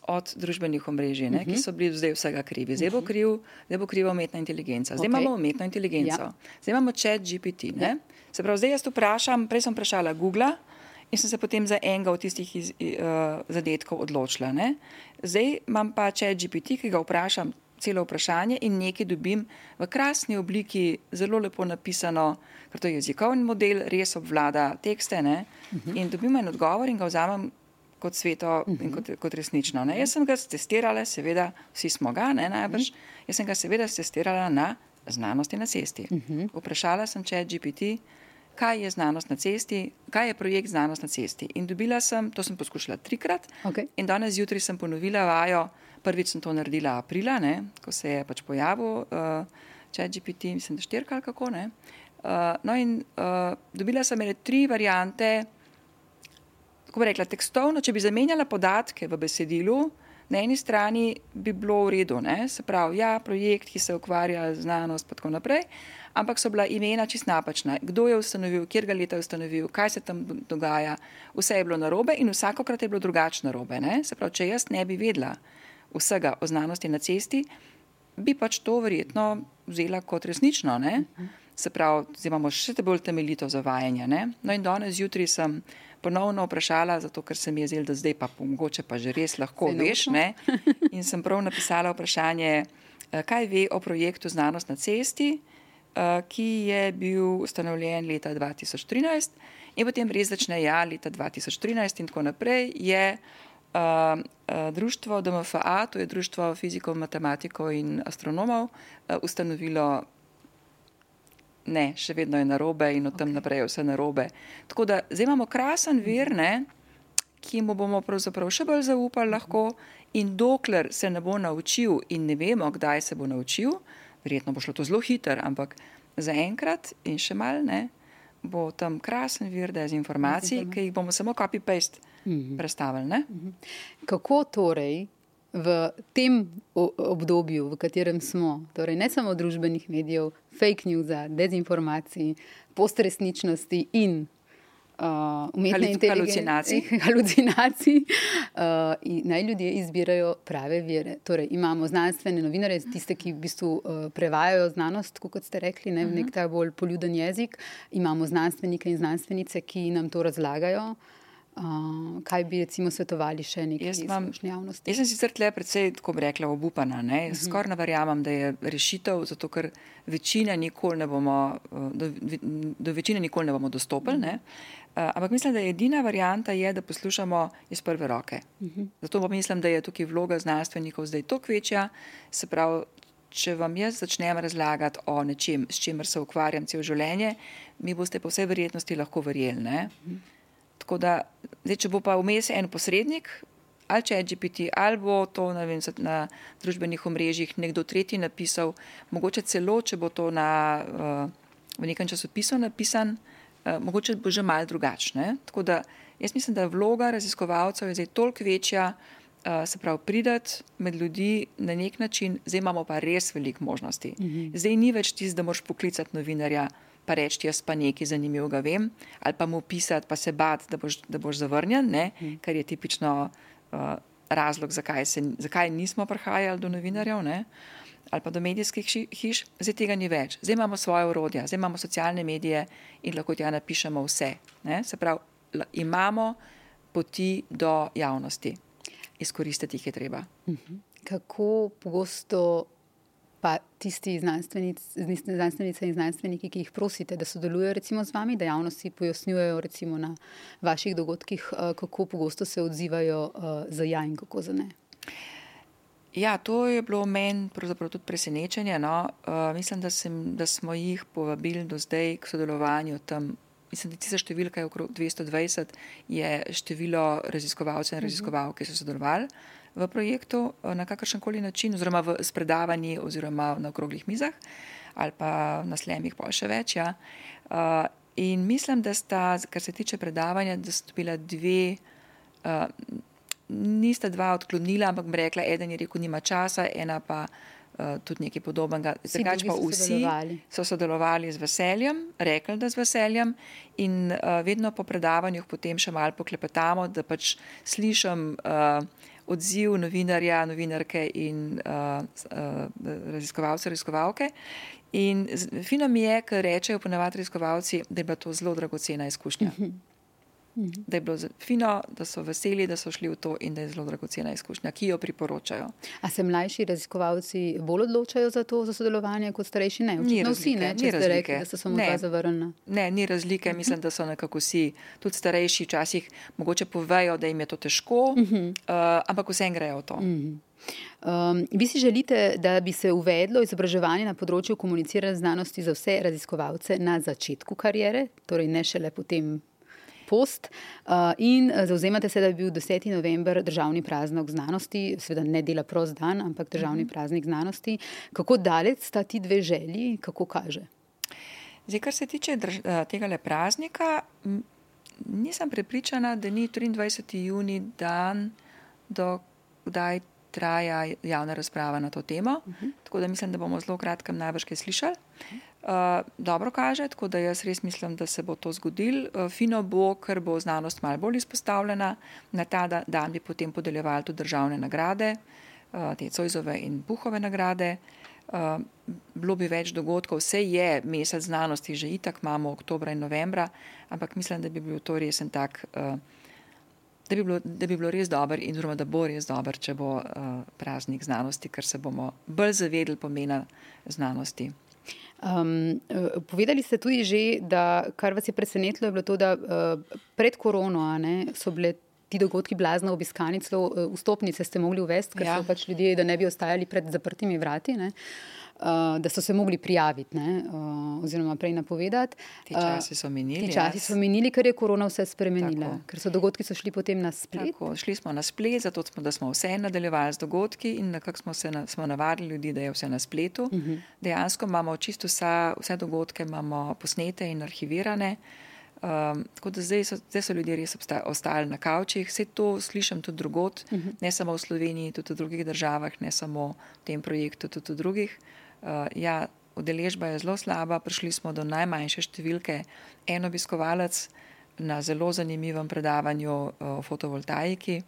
od družbenih omrežij, ne, uh -huh. ki mhm. so bili zdaj vsega krivi. Zdaj bo, kriv, zdaj bo kriva umetna inteligenca. Zdaj okay. imamo umetno inteligenco, ja. zdaj imamo chat GPT. Ja. Se pravi, zdaj jaz vprašam, prej sem vprašala Google. In sem se potem za enega od tistih iz, uh, zadetkov odločila. Ne? Zdaj imam pa če GPT, ki ga vprašam celo vprašanje in nekaj dobim v krasni obliki, zelo lepo napisano, ker to je jezikovni model, res obvlada tekste. Uh mhm. -huh. In dobim en odgovor in ga vzamem kot sveto in mhm. kot, kot resnično. Ne? Jaz sem ga testirala, seveda, vsi smo ga, ne najbrž. Mhm. Jaz sem ga seveda testirala na znanosti na cesti. Mhm. Vprašala sem, če je GPT, kaj je znanost na cesti, kaj je projekt znanost na cesti. In dobila sem, to sem poskušala trikrat, okay. in danes zjutraj sem ponovila vajo. Prvič sem to naredila aprila, ne? ko se je pač pojavil uh, chat GPT, mislim, da štirka ali kako ne. Uh, no, in uh, dobila sem tri variante kako bi rekla, tekstovno, če bi zamenjala podatke v besedilu, na eni strani bi bilo v redu, ne? se pravi, ja, projekt, ki se ukvarja z znanost, in tako naprej, ampak so bila imena čist napačna. Kdo je ustanovil, kjer ga leta je ustanovil, kaj se tam dogaja, vse je bilo narobe in vsakokrat je bilo drugačno narobe. Ne? Se pravi, če jaz ne bi vedela vsega o znanosti na cesti, bi pač to verjetno vzela kot resnično. Ne? Se pravi, zdaj imamo še te bolj temeljito zavajanje. Ne? No in danes zjutraj sem ponovno vprašala, zato ker se mi je zdelo, da zdaj pa mogoče pa že res lahko veš. Ne? In sem prav napisala vprašanje, eh, kaj ve o projektu Znanost na cesti, eh, ki je bil ustanovljen leta 2013 in potem res začne ja leta 2013 in tako naprej. Je, Uh, uh, društvo DMFA, to je Društvo fizikov, matematikov in astronomov, uh, ustanovilo ne, še vedno je narobe in od okay. tam naprej je vse narobe. Tako da zdaj imamo krasen vir, ne, ki mu bomo pravzaprav še bolj zaupali lahko in dokler se ne bo naučil in ne vemo, kdaj se bo naučil, verjetno bo šlo to zelo hiter, ampak zaenkrat in še mal ne, bo tam krasen vir dezinformacij, ki jih bomo samo copy-paste mhm. predstavili. Mm -hmm. Kako torej? V tem obdobju, v katerem smo, torej ne samo družbenih medijev, fake news, dezinformacij, postresničnosti in uh, umetne halucinacij, halucinacij uh, naj ljudje izbirajo prave vire. Torej, imamo znanstvene novinare, tiste, ki v bistvu uh, prevajajo znanost, kot ste rekli, ne, v nek ta bolj poljuden jezik, imamo znanstvenike in znanstvenice, ki nam to razlagajo. Uh, kaj bi recimo svetovali še nekaj izkušnje javnosti? Jaz sem sicer tle predvsej, tako bi rekla, obupana. Uh mhm. -huh. Skoraj ne verjamem, da je rešitev, zato ker večina nikoli ne bomo, do, do večine nikoli ne bomo dostopili. Uh -huh. uh, ampak mislim, da je edina varijanta, je, da poslušamo iz prve roke. Uh mhm. -huh. Zato pa mislim, da je tukaj vloga znanstvenikov zdaj toliko večja. Se pravi, če vam jaz začnem razlagati o nečem, s čimer se ukvarjam cel življenje, mi boste po vsej verjetnosti lahko verjeli. Uh -huh. Tako da, zdaj, če bo pa vmes en posrednik, ali če je GPT, ali bo to vem, na družbenih omrežjih nekdo tretji napisal, mogoče celo, če bo to na, uh, v nekem časopisu napisan, uh, mogoče bo že mal drugačne. Tako da, jaz mislim, da vloga raziskovalcev je zdaj toliko večja. Uh, se pravi, pridati med ljudi na nek način, zdaj imamo pa res veliko možnosti. Uh mhm. -huh. Zdaj ni več tisto, da moš poklicati novinarja, pa reči, jaz pa nekaj zanimivega vem, ali pa mu pisati, pa se bati, da boš, da boš zavrnjen, ne? Hmm. kar je tipično uh, razlog, zakaj, se, zakaj nismo prihajali do novinarjev. Ne? Ali pa do medijskih hiš, zdaj tega ni več. Zdaj imamo svoje urodja, zdaj imamo socialne medije in lahko tja napišemo vse. Ne? Se pravi, imamo poti do javnosti, izkoristiti jih je treba. Mhm. Kako pogosto pa tisti znanstvenice in znanstveniki, ki jih prosite, da sodelujejo recimo z vami, da javnosti pojasnjujejo recimo na vaših dogodkih, eh, kako pogosto se odzivajo eh, za ja in kako za ne. Ja, to je bilo meni tudi presenečenje. No. Uh, mislim, da, sem, da smo jih povabili do zdaj k sodelovanju tam. Mislim, da tista številka je okrog 220, je število raziskovalcev in mhm. raziskovalk, ki so sodelovali. Uh, v projektu eh, na kakršen koli način, oziroma v predavanji, oziroma na okroglih mizah ali pa na slemih, pa še več. Ja. Uh, in mislim, da sta, kar se tiče predavanja, da sta bila dve. Uh, nista dva odklonila, ampak bi rekla, eden je rekel, nima časa, ena pa uh, tudi nekaj podobnega. Zakaj pa vsi sodelovali. so sodelovali z veseljem, rekli, da z veseljem in uh, vedno po predavanjih potem še malo poklepetamo, da pač slišim uh, odziv novinarja, novinarke in uh, uh, raziskovalce, raziskovalke. In fino mi je, ker rečejo ponavadi raziskovalci, da je bila to zelo dragocena izkušnja. Uh -huh da je bilo fino, da so veseli, da so šli v to in da je zelo dragocena izkušnja, ki jo priporočajo. A se mlajši raziskovalci bolj odločajo za to, za sodelovanje, kot starejši? Ne, razlike, vsi ne, če ste rekli, da so samo dva zavrnjena. Ne, ni razlike. Mislim, da so nekako vsi, tudi starejši, včasih mogoče povejo, da jim je to težko, uh -huh. uh, ampak vsem grejo v to. Uh -huh. Um, vi si želite, da bi se uvedlo izobraževanje na področju komuniciranja znanosti za vse raziskovalce na začetku karijere, torej ne šele potem post uh, in uh, zauzemate se, da bi bil 10. november državni praznik znanosti, seveda ne dela prost dan, ampak državni mhm. praznik znanosti. Kako daleč sta ti dve želji, kako kaže? Zdaj, kar se tiče drž, uh, tega le praznika, nisem prepričana, da ni 23. juni dan, do kdaj traja javna razprava na to temo. Uh mhm. -huh. Tako da mislim, da bomo zelo kratkem najbrž kaj slišali. Uh -huh. Uh, dobro kaže, tako da jaz res mislim, da se bo to zgodilo. Uh, fino bo, ker bo znanost malo bolj izpostavljena. Na ta dan bi potem podeljevali tudi državne nagrade, uh, te Cojzove in Puhove nagrade. Uh, bilo bi več dogodkov, vse je mesec znanosti, že itak imamo oktober in novembra, ampak mislim, da bi bil to res en tak, uh, da, bi bilo, da bi bilo res dober in da bo res dober, če bo uh, praznik znanosti, ker se bomo bolj zavedli pomena znanosti. Um, povedali ste tudi že, da kar vas je presenetilo, je bilo to, da uh, pred korono ne, so bile ti dogodki blazno obiskani, celo uh, vstopnice ste mogli uvesti, ker ja. so pač ljudje, da ne bi ostajali pred zaprtimi vrati. Ne. Uh, da so se mogli prijaviti, ne, uh, oziroma prej napovedati. Ti časi so minili. Ti časi so minili, ker je korona vse spremenila, Tako. ker so dogodki so šli potem na splet. Tako. Šli smo na splet, zato smo, da smo vse nadaljevali z dogodki in nekako smo se na, smo navadili ljudi, da je vse na spletu. Uh mhm. -huh. Dejansko imamo čisto vsa, vse dogodke posnete in arhivirane. Um, tako da zdaj so, zdaj so ljudje res ostali na kavčih. Vse to slišim tudi drugot, uh mhm. -huh. ne samo v Sloveniji, tudi v drugih državah, ne samo v tem projektu, tudi v drugih. Uh, ja, udeležba je zelo slaba, prišli smo do najmanjše številke, en obiskovalec na zelo zanimivem predavanju o fotovoltaiki.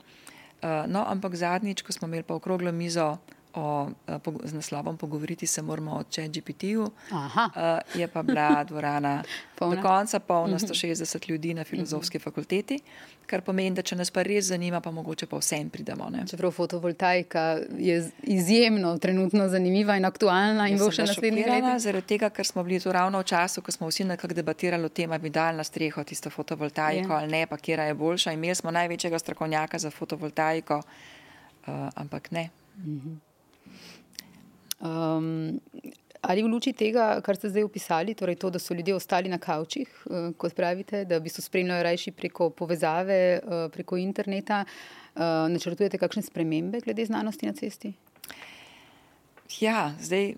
Uh, no, ampak zadnjič, ko smo imeli pa okroglo mizo o, z naslovom Pogovoriti se moramo o ChatGPT-ju, uh, je pa bila dvorana do konca polna 160 mhm. ljudi na filozofski mhm. fakulteti, kar pomeni, da če nas pa res zanima, pa mogoče pa vsem pridemo. Ne? Čeprav fotovoltaika je izjemno trenutno zanimiva in aktualna in bo še naslednji let. Zaradi tega, ker smo bili tu ravno v času, ko smo vsi nekako debatirali o tem, ali bi dal na streho tisto fotovoltaiko je. ali ne, pa kera je boljša. Imeli smo največjega strokovnjaka za fotovoltaiko, uh, ampak ne. Mhm. Um, ali v luči tega, kar ste zdaj opisali, torej to, da so ljudje ostali na kavčih, uh, kot pravite, da bi se spremljali rajši preko povezave, uh, preko interneta, uh, načrtujete kakšne spremembe glede znanosti na cesti? Ja, zdaj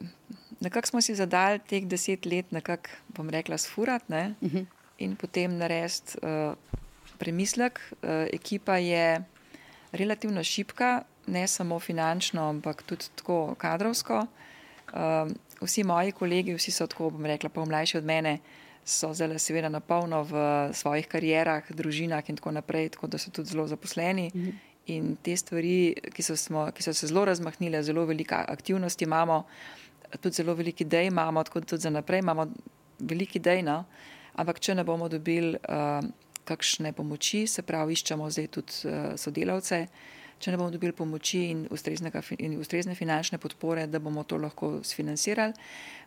nekako smo si zadali teh deset let, nekako bom rekla, sfurat ne? uh mhm. -huh. in potem narediti uh, premislek. Uh, ekipa je relativno šipka, ne samo finančno, ampak tudi tako kadrovsko. Um, vsi moji kolegi, vsi so tako, bom rekla, pa mlajši od mene, so zelo, seveda, na polno v svojih karierah, družinah in tako naprej, tako da so tudi zelo zaposleni. -hmm. In te stvari, ki so, smo, ki so se zelo razmahnile, zelo velike aktivnosti imamo, tudi zelo veliki dej imamo, tako da tudi za naprej imamo veliki dej. No? Ampak, če ne bomo dobili uh, kakšne pomoči, se pravi, iščemo zdaj tudi uh, sodelavce če ne bomo dobili pomoči in, in ustrezne finančne podpore, da bomo to lahko sfinancirali,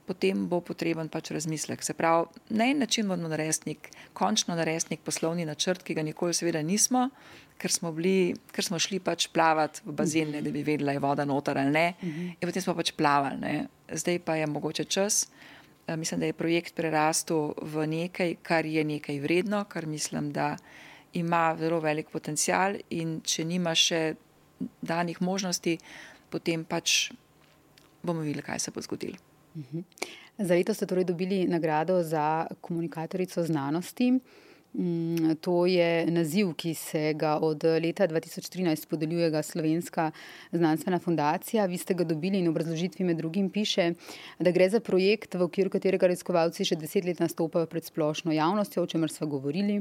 potem bo potreben pač razmislek. Se pravi, na en način bomo naredili nek, končno naredili nek poslovni načrt, ki ga nikoli seveda nismo, ker smo, bili, ker smo šli pač plavati v bazen, ne, da bi vedela, je voda noter ali ne. Mhm. In potem smo pač plavali. Ne. Zdaj pa je mogoče čas. Eh, mislim, da je projekt prerastel v nekaj, kar je nekaj vredno, kar mislim, da ima zelo velik potencial. In če nima še danih možnosti, potem pač bomo videli, kaj se bo zgodilo. Za leto ste torej dobili nagrado za komunikatorico znanosti. Mm, to je naziv, ki se ga od leta 2013 podeljuje Slovenska znanstvena fundacija. Vi ste ga dobili in v obrazložitvi med drugim piše, da gre za projekt, v okviru katerega raziskovalci že deset let nastopajo pred splošno javnostjo, o čemer smo govorili.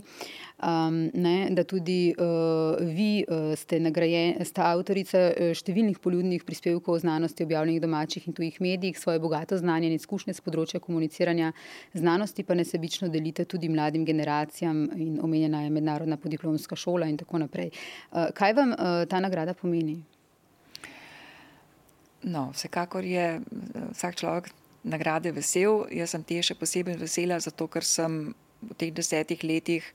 Um, ne, da tudi uh, vi uh, ste, nagrajen, ste avtorica uh, številnih poljudnih prispevkov o znanosti, objavljenih v domačih in tujih medijih, svoje bogato znanje in izkušnje z področja komuniciranja znanosti pa nesebično delite tudi mladim generacijam in omenjena je mednarodna podiplomska šola in tako naprej. Uh, kaj vam uh, ta nagrada pomeni? No, vsekakor je vsak človek nagrade vesel. Jaz sem te še posebej vesela, zato ker sem v teh desetih letih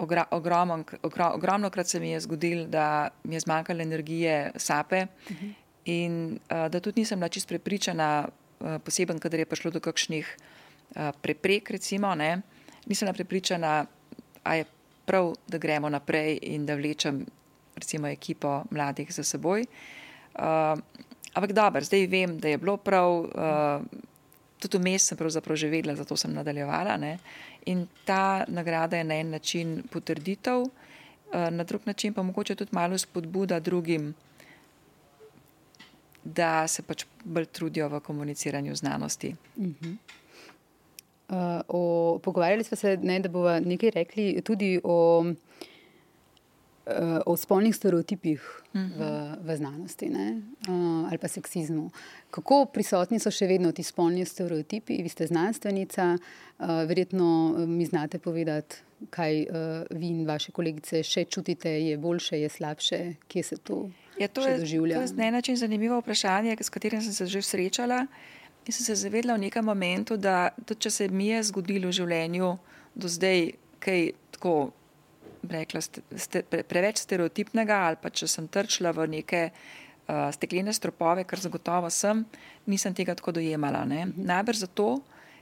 ogromno, ogromno krat se mi je zgodilo, da mi je zmanjkalo energije, sape uh -huh. in uh, da tudi nisem načist prepričana, uh, poseben, kadar je prišlo do kakšnih uh, preprek, recimo, ne, nisem prepričana, a je prav, da gremo naprej in da vlečem recimo ekipo mladih za seboj. Uh, ampak dobro, zdaj vem, da je bilo prav, uh, tudi vmes sem pravzaprav že vedela, zato sem nadaljevala. Ne. In ta nagrada je na en način potrditev, uh, na drug način pa mogoče tudi malo spodbuda drugim, da se pač bolj trudijo v komuniciranju znanosti. Uh -huh. Uh, o, pogovarjali smo se, ne, da bomo nekaj rekli tudi o, uh, o spolnih stereotipih uh -huh. v, mhm. v znanosti ne, uh, ali pa seksizmu. Kako prisotni so še vedno ti spolni stereotipi? Vi ste znanstvenica, uh, verjetno mi znate povedati, kaj uh, vi in vaše kolegice še čutite, je boljše, je slabše, kje se to, ja, to doživlja. To je na en način zanimivo vprašanje, s katerim sem se že srečala. In sem se zavedla v nekem momentu, da tudi če se mi je zgodilo v življenju do zdaj kaj tako, rekla, ste, ste, pre, preveč stereotipnega, ali pa če sem trčila v neke uh, steklene stropove, kar zagotovo sem, nisem tega tako dojemala. Mhm. Najbrž zato,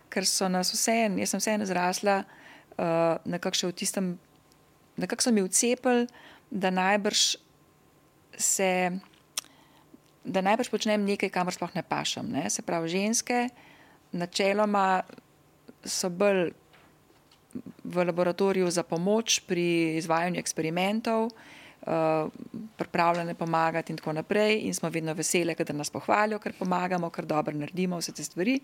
ker so nas vse, jaz sem vseeno zrasla uh, nekako še v tistem, nekako so mi vcepili, da najbrž se da najbrž počnem nekaj, kamor sploh ne pašem. Ne? Se pravi, ženske načeloma so bolj v laboratoriju za pomoč pri izvajanju eksperimentov, uh, pripravljene pomagati in tako naprej, in smo vedno vesele, da nas pohvalijo, ker pomagamo, ker dobro naredimo vse te stvari.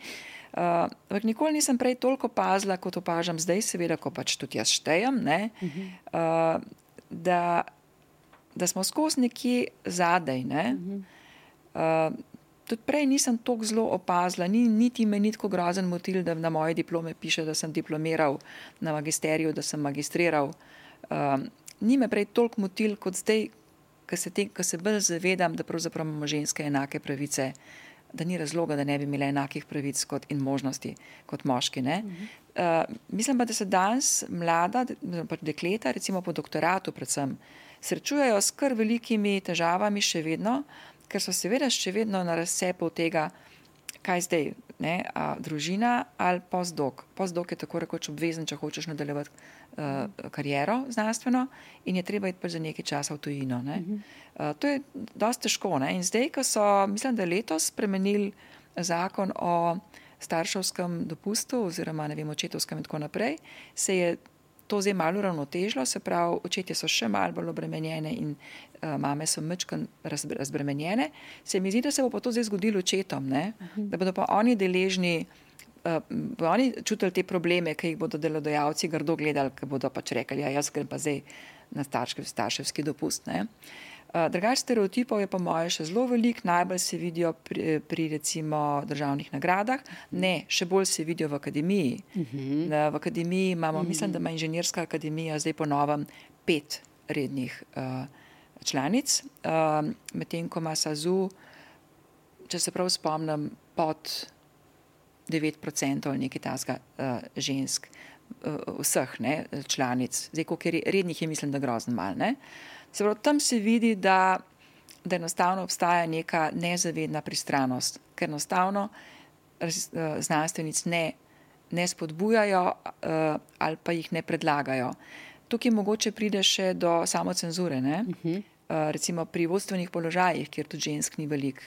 Uh, ampak nikoli nisem prej toliko pazila, kot opažam zdaj, seveda, ko pač tudi jaz štejem, uh, da, da smo skozi neki zadej. Ne? Uh -huh. Uh, tudi prej nisem tako zelo opazila, ni, niti me ni tako grozen motil, da na moje diplome piše, da sem diplomiral na magisteriju, da sem magistriral. Uh, ni me prej toliko motil kot zdaj, ko se, se bolj zavedam, da pravzaprav imamo ženske enake pravice, da ni razloga, da ne bi imele enakih pravic kot, in možnosti kot moški. Uh, mislim pa, da se danes mlada, pač dekleta, recimo po doktoratu, predvsem, srečujejo s kar velikimi težavami še vedno ker so seveda še vedno na razcepu tega, kaj zdaj, ne, a, družina ali postdok. Postdok je tako rekoč obvezen, če hočeš nadaljevati uh, kariero znanstveno in je treba iti pa za nekaj časa v tujino. Uh, to je dosti težko. Ne. In zdaj, ko so, mislim, da letos spremenili zakon o starševskem dopustu oziroma ne vem, očetovskem in tako naprej, se je to zdaj malo ravnotežilo, se pravi, očetje so še malo bolj obremenjene in uh, mame so mečkan razbremenjene. Se mi zdi, da se bo pa to zdaj zgodilo očetom, uh mhm. da bodo pa oni deležni, uh, oni čutili te probleme, ki jih bodo delodajalci grdo gledali, ki bodo pač rekli, ja, jaz grem pa zdaj na starševski dopust. Ne. Eh, Drugač stereotipov je po mojem še zelo velik, najbolj se vidijo pri, pri recimo državnih nagradah, ne, še bolj se vidijo v akademiji. Uh mhm. -huh. V akademiji imamo, uh mhm. -huh. mislim, da ima inženirska akademija zdaj po novem pet rednih uh, članic, uh, medtem ko ima SAZU, če se prav spomnim, pod 9% ali nekaj tasga uh, žensk, uh, vseh ne, članic, zdaj koliko je rednih, je mislim, da grozno malo. Uh, Se pravi, tam se vidi, da, da enostavno obstaja neka nezavedna pristranost, ker enostavno eh, znanstvenic ne, ne spodbujajo uh, ali pa jih ne predlagajo. Tukaj mogoče pride še do samocenzure, uh -huh. uh, recimo pri vodstvenih položajih, kjer tudi žensk ni veliko.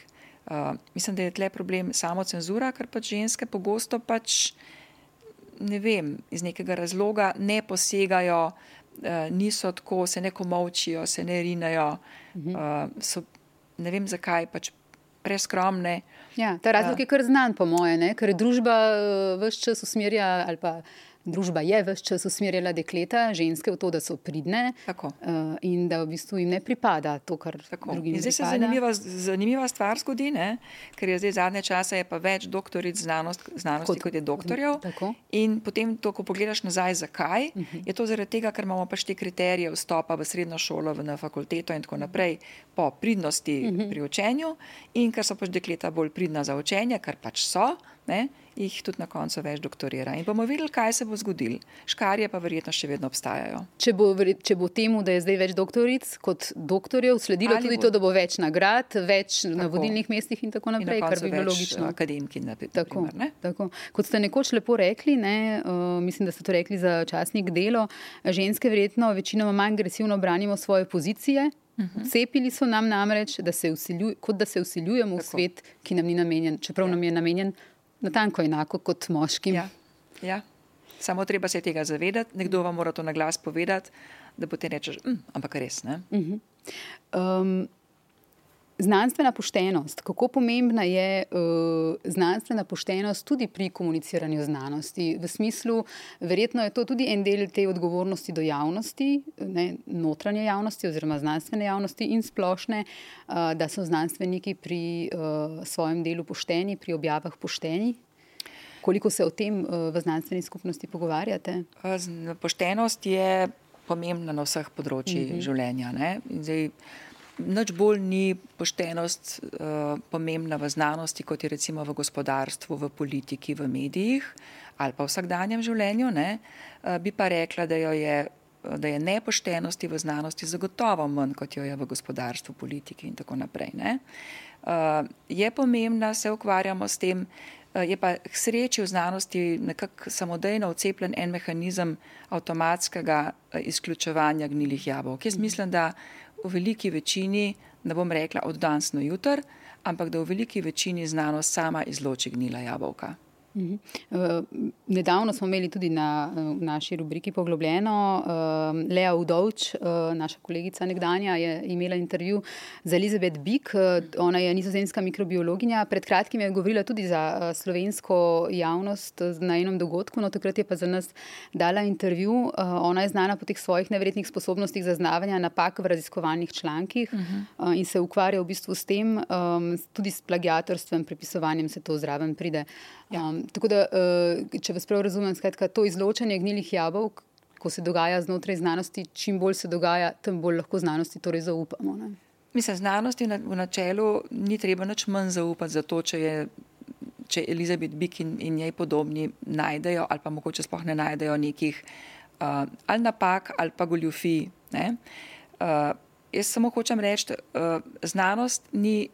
Uh, mislim, da je tle problem samo cenzura, ker pač ženske pogosto pač ne vem, iz nekega razloga ne posegajo, uh, niso tako, se ne komovčijo, se ne rinajo, uh, so ne vem zakaj, pač preskromne. Ja, ta razlog je kar znan, po moje, ker družba vse čas usmerja ali pa družba je vse čas usmerjala dekleta, ženske v to, da so pridne uh, in da v bistvu jim ne pripada to, kar drugim pripada. Zdaj se zanimiva, zanimiva stvar zgodi, ne? ker je zdaj zadnje čase pa več doktoric znanost, znanosti, kot, kot je doktorjev. Tako. In potem, to, ko pogledaš nazaj, zakaj, uh mhm. -huh. je to zaradi tega, ker imamo pač te kriterije vstopa v srednjo šolo, v, na fakulteto in tako naprej po pridnosti uh mhm. -huh. pri učenju in ker so pač dekleta bolj pridna za učenje, kar pač so. Ne? jih tudi na koncu več doktorira. In bomo videli, kaj se bo zgodilo. Škarje pa verjetno še vedno obstajajo. Če bo, če bo temu, da je zdaj več doktoric kot doktorjev, sledilo Ali tudi bo... to, da bo več nagrad, več tako. na vodilnih mestih in tako naprej, in kar bi bilo logično. Akademki, tako, primer, tako. Kot ste nekoč lepo rekli, ne, uh, mislim, da ste to rekli za časnik delo, ženske verjetno večinoma manj agresivno branimo svoje pozicije. Mhm. Cepili so nam namreč, da se usiljuj, kot da se usiljujemo v svet, ki nam ni namenjen, čeprav ja. nam je namenjen natanko enako kot moškim. Ja. Ja. Samo treba se tega zavedati, nekdo vam mora to na glas povedati, da ti rečeš, hm, ampak res. Uh -huh. um, Znanstvena poštenost. Kako pomembna je uh, znanstvena poštenost tudi pri komuniciranju znanosti? V smislu, verjetno je to tudi en del te odgovornosti do javnosti, ne, notranje javnosti oziroma znanstvene javnosti in splošne, uh, da so znanstveniki pri uh, svojem delu pošteni, pri objavah pošteni. Koliko se o tem uh, v znanstveni skupnosti pogovarjate? Poštenost je pomembna na vseh področjih uh mhm. -huh. življenja nič bolj ni poštenost uh, pomembna v znanosti, kot je recimo v gospodarstvu, v politiki, v medijih ali pa v vsakdanjem življenju. Uh, bi pa rekla, da, je, da je nepoštenosti v znanosti zagotovo manj, kot jo je v gospodarstvu, politiki in tako naprej. Uh, je pomembna, se ukvarjamo s tem. Je pa k sreči v znanosti nekako samodejno vcepljen en mehanizem avtomatskega izključevanja gnilih jabolk. Jaz mislim, da v veliki večini, ne bom rekla od danes na jutr, ampak da v veliki večini znanost sama izloči gnila jabolka. Mhm. Eh, nedavno smo imeli tudi na eh, naši rubriki Poglobljeno. Eh, Lea Udovč, naša kolegica nekdanja, je imela intervju z Elizabeth Bik. Ona je nizozemska mikrobiologinja. Pred kratkim je govorila tudi za slovensko javnost na enem dogodku, no takrat je pa za nas dala intervju. Ona je znana po teh svojih nevrednih sposobnostih zaznavanja napak v raziskovalnih člankih uh mhm. -huh. in se ukvarja v bistvu s tem, tudi s plagiatorstvom, prepisovanjem se to zraven pride. Ja. Um, tako da, uh, če vas prav razumem, skratka, to izločanje gnilih jabolk, ko se dogaja znotraj znanosti, čim bolj se dogaja, tem bolj lahko znanosti torej zaupamo. Ne? Mislim, znanosti v načelu ni treba nič manj zaupati za to, če je. Če Elizabeth Bik in, in njej podobni najdejo, ali pa mogoče sploh ne najdejo nekih uh, ali napak, ali pa goljufij. Uh, jaz samo hočem reči, uh, znanost ni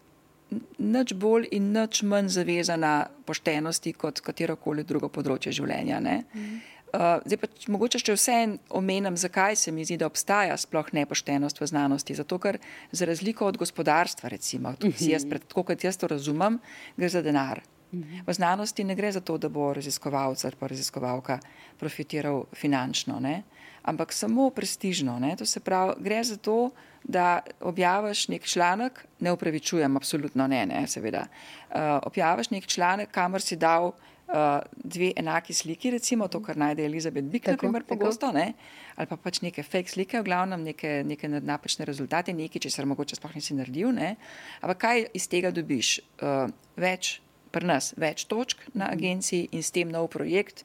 nič bolj in nič manj zavezana poštenosti kot katero koli drugo področje življenja. Mhm. Uh, zdaj pa mogoče še vse omenim, zakaj se mi zdi, da obstaja sploh nepoštenost v znanosti. Zato, ker za razliko od gospodarstva, recimo, jaz, pred, tako kot jaz to razumem, gre za denar. Mhm. V znanosti ne gre za to, da bo raziskovalec ali pa raziskovalka profitiral finančno, ne? Ampak samo prestižno. Ne? To se pravi, gre za to, da objaviš nek članek, ne upravičujem, absolutno ne, ne seveda. Uh, objaviš nek članek, kamor si dal uh, dve enaki sliki, recimo to, kar najde Elizabeth Bick, na primer, pogosto, ne? ali pa pač neke fake slike, v glavnem neke, neke napačne rezultate, nekaj, če se mogoče sploh nisi naredil. Ne? Ampak kaj iz tega dobiš? Uh, več pri nas, več točk na agenciji in s tem nov projekt.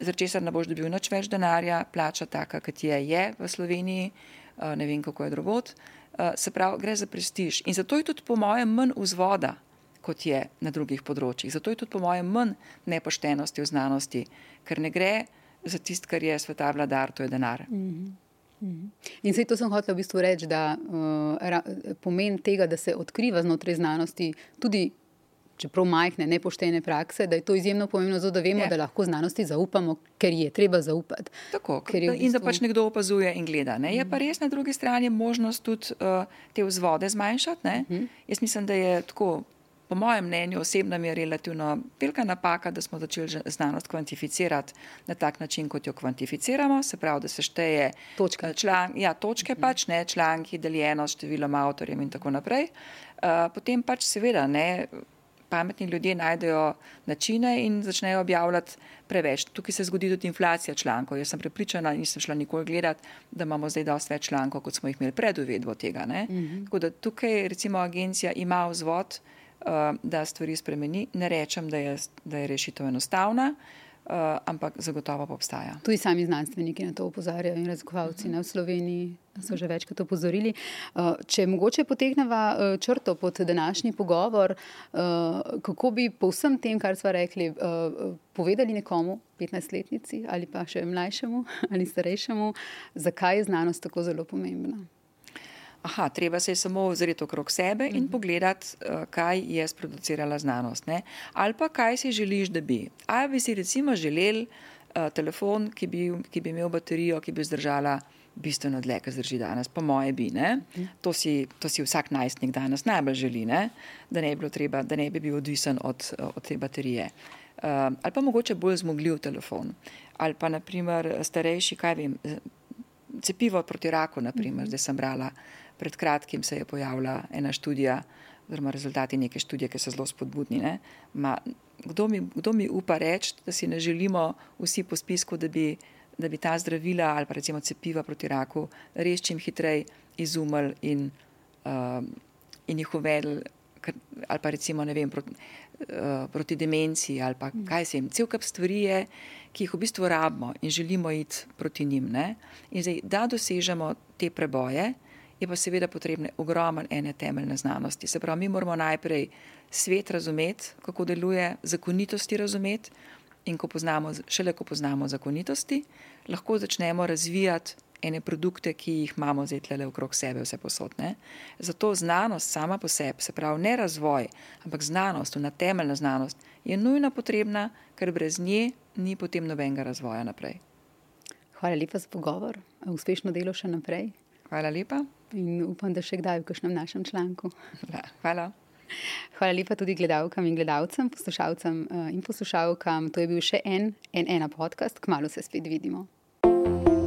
Zaradi česar ne boš dobil nič več denarja, plača taka, kot je, je v Sloveniji, Eh, ne vem kako je drugot. Eh, se pravi, gre za prestiž. In zato je tudi po mojem manj vzvoda, kot je na drugih področjih. Zato je tudi po mojem manj nepoštenosti v znanosti, ker ne gre za tist, kar je sveta vladar, to je denar. Mm -hmm. In zdaj to sem hotel v bistvu reči, da uh, pomen tega, da se odkriva znotraj znanosti tudi čeprav majhne, nepoštene prakse, da je to izjemno pomembno, zato da vemo, je. Ja. da lahko znanosti zaupamo, ker je treba zaupati. Tako, je bistvu... In da pač nekdo opazuje in gleda. Ne? Je pa res na drugi strani možnost tudi uh, te vzvode zmanjšati. Uh mhm. -huh. Jaz mislim, da je tako po mojem mnenju, osebno je relativno velika napaka, da smo začeli znanost kvantificirati na tak način, kot jo kvantificiramo. Se pravi, da se šteje točke, član, ja, točke pač, ne članki, deljeno s številom avtorjem in tako naprej. Uh, potem pač seveda ne pametni ljudje najdejo načine in začnejo objavljati preveč. Tukaj se zgodi tudi inflacija člankov. Jaz sem prepričana, nisem šla nikoli gledati, da imamo zdaj dosti več člankov, kot smo jih imeli pred uvedbo tega. Mm -hmm. Tako da tukaj recimo agencija ima vzvod, uh, da stvari spremeni. Ne rečem, da je, da je rešitev enostavna. Uh, ampak zagotovo obstaja. Tudi sami znanstveniki na to opozarjajo in raziskovalci uh -huh. v Sloveniji so že večkrat opozorili. Uh, če mogoče potegneva uh, črto pod današnji pogovor, kako bi po vsem tem, kar smo rekli, povedali nekomu, 15-letnici ali pa še mlajšemu ali starejšemu, zakaj je znanost tako zelo pomembna? Aha, treba se je samo ozreti okrog sebe in mhm. pogledati, kaj je sproducirala znanost. Ne? Ali pa kaj si želiš, da bi. Ali bi si recimo želel uh, telefon, ki bi, ki bi imel baterijo, ki bi zdržala bistveno dlje, kot zdrži danes, po moje bi. Mhm. To si, to si vsak najstnik danes najbolj želi, ne? da ne bi, treba, da ne bi bil odvisen od, od te baterije. Uh, ali pa mogoče bolj zmogljiv telefon. Ali pa naprimer starejši, kaj vem, cepivo proti raku, naprimer, zdaj sem brala, pred kratkim se je pojavila ena študija, oziroma rezultati neke študije, ki so zelo spodbudni. Ma, kdo, mi, kdo mi upa reči, da si ne želimo vsi po spisku, da bi da bi ta zdravila ali pa recimo cepiva proti raku res čim hitreje izumili in, uh, in jih uvedli, ali pa recimo vem, proti, uh, proti demenciji ali pa mm. kaj se jim. Cel kup stvari je, ki jih v bistvu rabimo in želimo iti proti njim. Ne? In zdaj, da dosežemo te preboje, je pa seveda potrebne ogromne ene temeljne znanosti. Se pravi, mi moramo najprej svet razumeti, kako deluje, zakonitosti razumeti, In ko poznamo, šele ko poznamo zakonitosti, lahko začnemo razvijati ene produkte, ki jih imamo zdaj tle okrog sebe, vse posodne. Zato znanost sama po sebi, se pravi ne razvoj, ampak znanost, ona temeljna znanost, je nujno potrebna, ker brez nje ni potem nobenega razvoja naprej. Hvala lepa za pogovor, uspešno delo še naprej. Hvala lepa. In upam, da še kdaj v kakšnem našem članku. Hvala. Hvala lepa tudi gledalkam in gledalcem, poslušalcem eh, in poslušalkam. To je bil še en, en, ena podcast, kmalo se spet vidimo. thank you